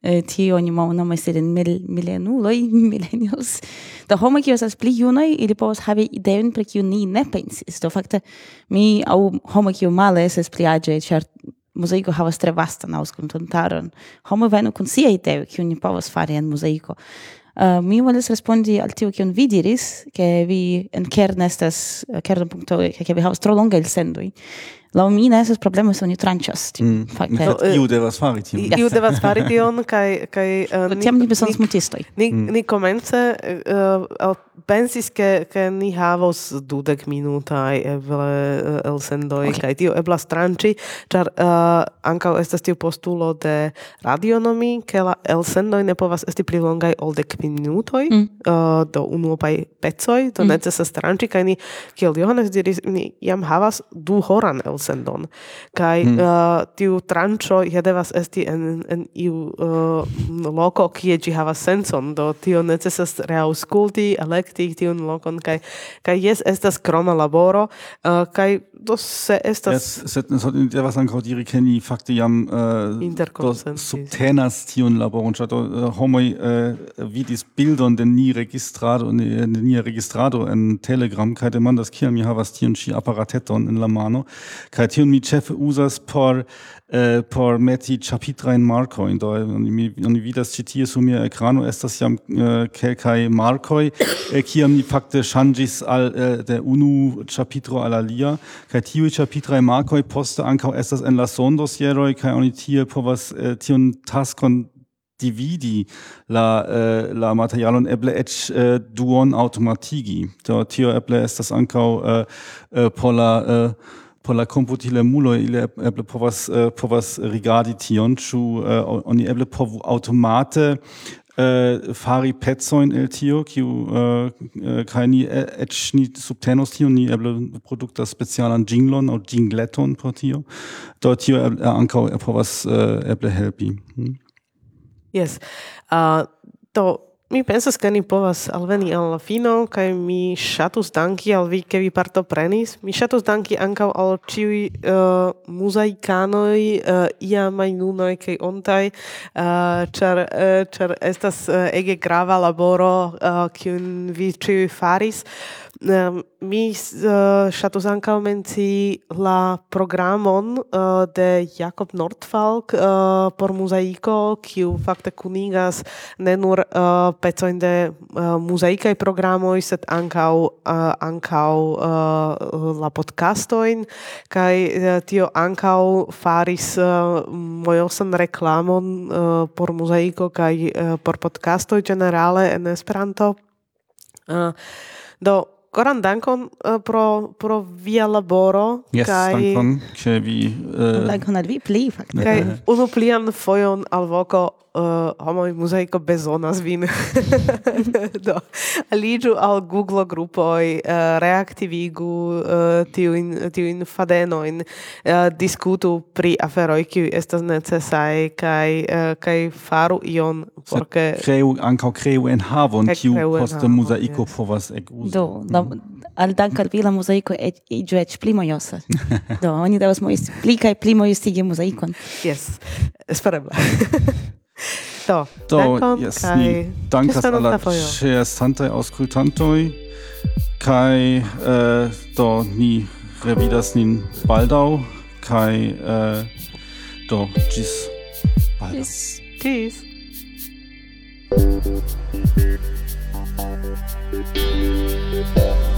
Eh, tio oni nomas ilin mil, milenuloj, millennials da homoj, kiu estas pli junaj, ili povas havi ideon pri kiu ni ne pensis. Do fakte mi aŭ homoj, kiu male estas pli aĝaj, ĉar muzeiko havas tre vastan aŭskultantaron. Homoj venu kun sia ideo, kiu ni povas fari en muzeiko. Uh, eh, mi volis respondi al tio kion vi diris, ke vi en kern estas eh, kerno punkto, ke vi havas tro longaj elsendoj. Laŭ mi ne estas problemo se oni tranĉas. Mm. Fakte iu eh, devas fari tion. Yes. Iu devas fari tion kaj kaj Uh, tiam ni bezonas multistoj. Ni mm. ni komence uh, pensis ke ke ni havos dudek minuta eble el sendoj okay. kaj tio ebla stranĉi ĉar uh, ankaŭ estas tiu postulo de radionomi ke la el sendoj ne povas esti pli longaj ol dek minutoj mm. uh, do unuopaj pecoj do mm. necesas stranĉi kaj ni kiel Johannes diris ni jam havas du horan el sendon kaj mm. uh, tiu tranĉo ja devas esti en en iu uh, loko kie ĝi havas sencon do tio necesas reaŭskulti ale reflekti tiun lokon kaj kaj jes estas kroma laboro uh, kaj do se estas yes, sed ne sot devas ankaŭ diri ke ni fakte jam uh, subtenas tiun laboron ĉar uh, homoj uh, vidis bildon de ni registrado de ni registrado en Telegram kaj demandas kiam mi havas tiun ĉi aparateton en la mano kaj tiun mi ĉefe uzas por eh, por meti Marco in do oni oni vidas ĉi tie sur mia ekrano estas jam uh, kelkaj markoj eh, kiam ni fakte ŝanĝis al uh, de unu ĉapitro al alia kaj tiuj ĉapitraj markoj poste ankaŭ estas en la sondosjeroj kaj oni tie povas uh, tiun taskon dividi la uh, la materialon eble eĉ uh, duon automatigi do tio eble estas ankaŭ uh, uh, por la por la computilemulo ili eble povas uh, povas rigardi tion ĉu uh, oni eble povu automate uh, fari pecojn el tio kiu uh, kaj ni eĉ ni subtenos tion ni eble produktas specialan jinglon aŭ jingleton por tio. Do tio eble, ankaŭ povas uh, eble helpi. Hm? yes. Uh, do Mi pensas ke ni povas alveni al la fino kaj mi ŝatus danki al vi ke vi partoprenis. Mi ŝatus danki ankaŭ al ĉiuj uh, muzaikanoj, uh, iamaj nunaj kaj ontaj uh, ĉar uh, ĉar estas uh, ege grava laboro uh, kiun vi ĉiuj faris. Um, mi uh, eh, ŝatus ankaŭ menci la programon uh, de Jakob Nordfalk uh, por muzaiko, kiu fakte kunigas ne nur uh, pecojn de uh, muzaikaj programoj, sed ankaŭ uh, ankaŭ uh, la podcastojn kaj uh, tio ankaŭ faris uh, mojosan reklamon uh, por muzaiko kaj uh, por podcastoj ĝenerale en Esperanto. Uh, do Koran dankon uh, pro pro via laboro yes, kaj dankon ke vi uh, dankon al vi pli fakte. kaj unu plian fojon alvoko uh, homoj muzeiko bezonas vin. Do aliĝu al Google grupoj uh, reaktivigu uh, tiujn tiujn fadenojn uh, diskutu pri aferoj kiuj estas necesaj kaj uh, kaj faru ion porque creu ankaŭ creu en havon kiu poste muzaiko povas ekuzi do da, mhm. al dankar vi la muzaiko iĝu eĉ pli mojosa. Do oni devas mojus pli kaj pli mojustigi mosaicon. Yes, espereble do do jes ni dankas al la ĉeestantaj aŭskultantoj kaj uh, do ni revidas nin baldaŭ kaj uh, do ĝis baldaŭ. Ĝis. Ĝis. Thank you.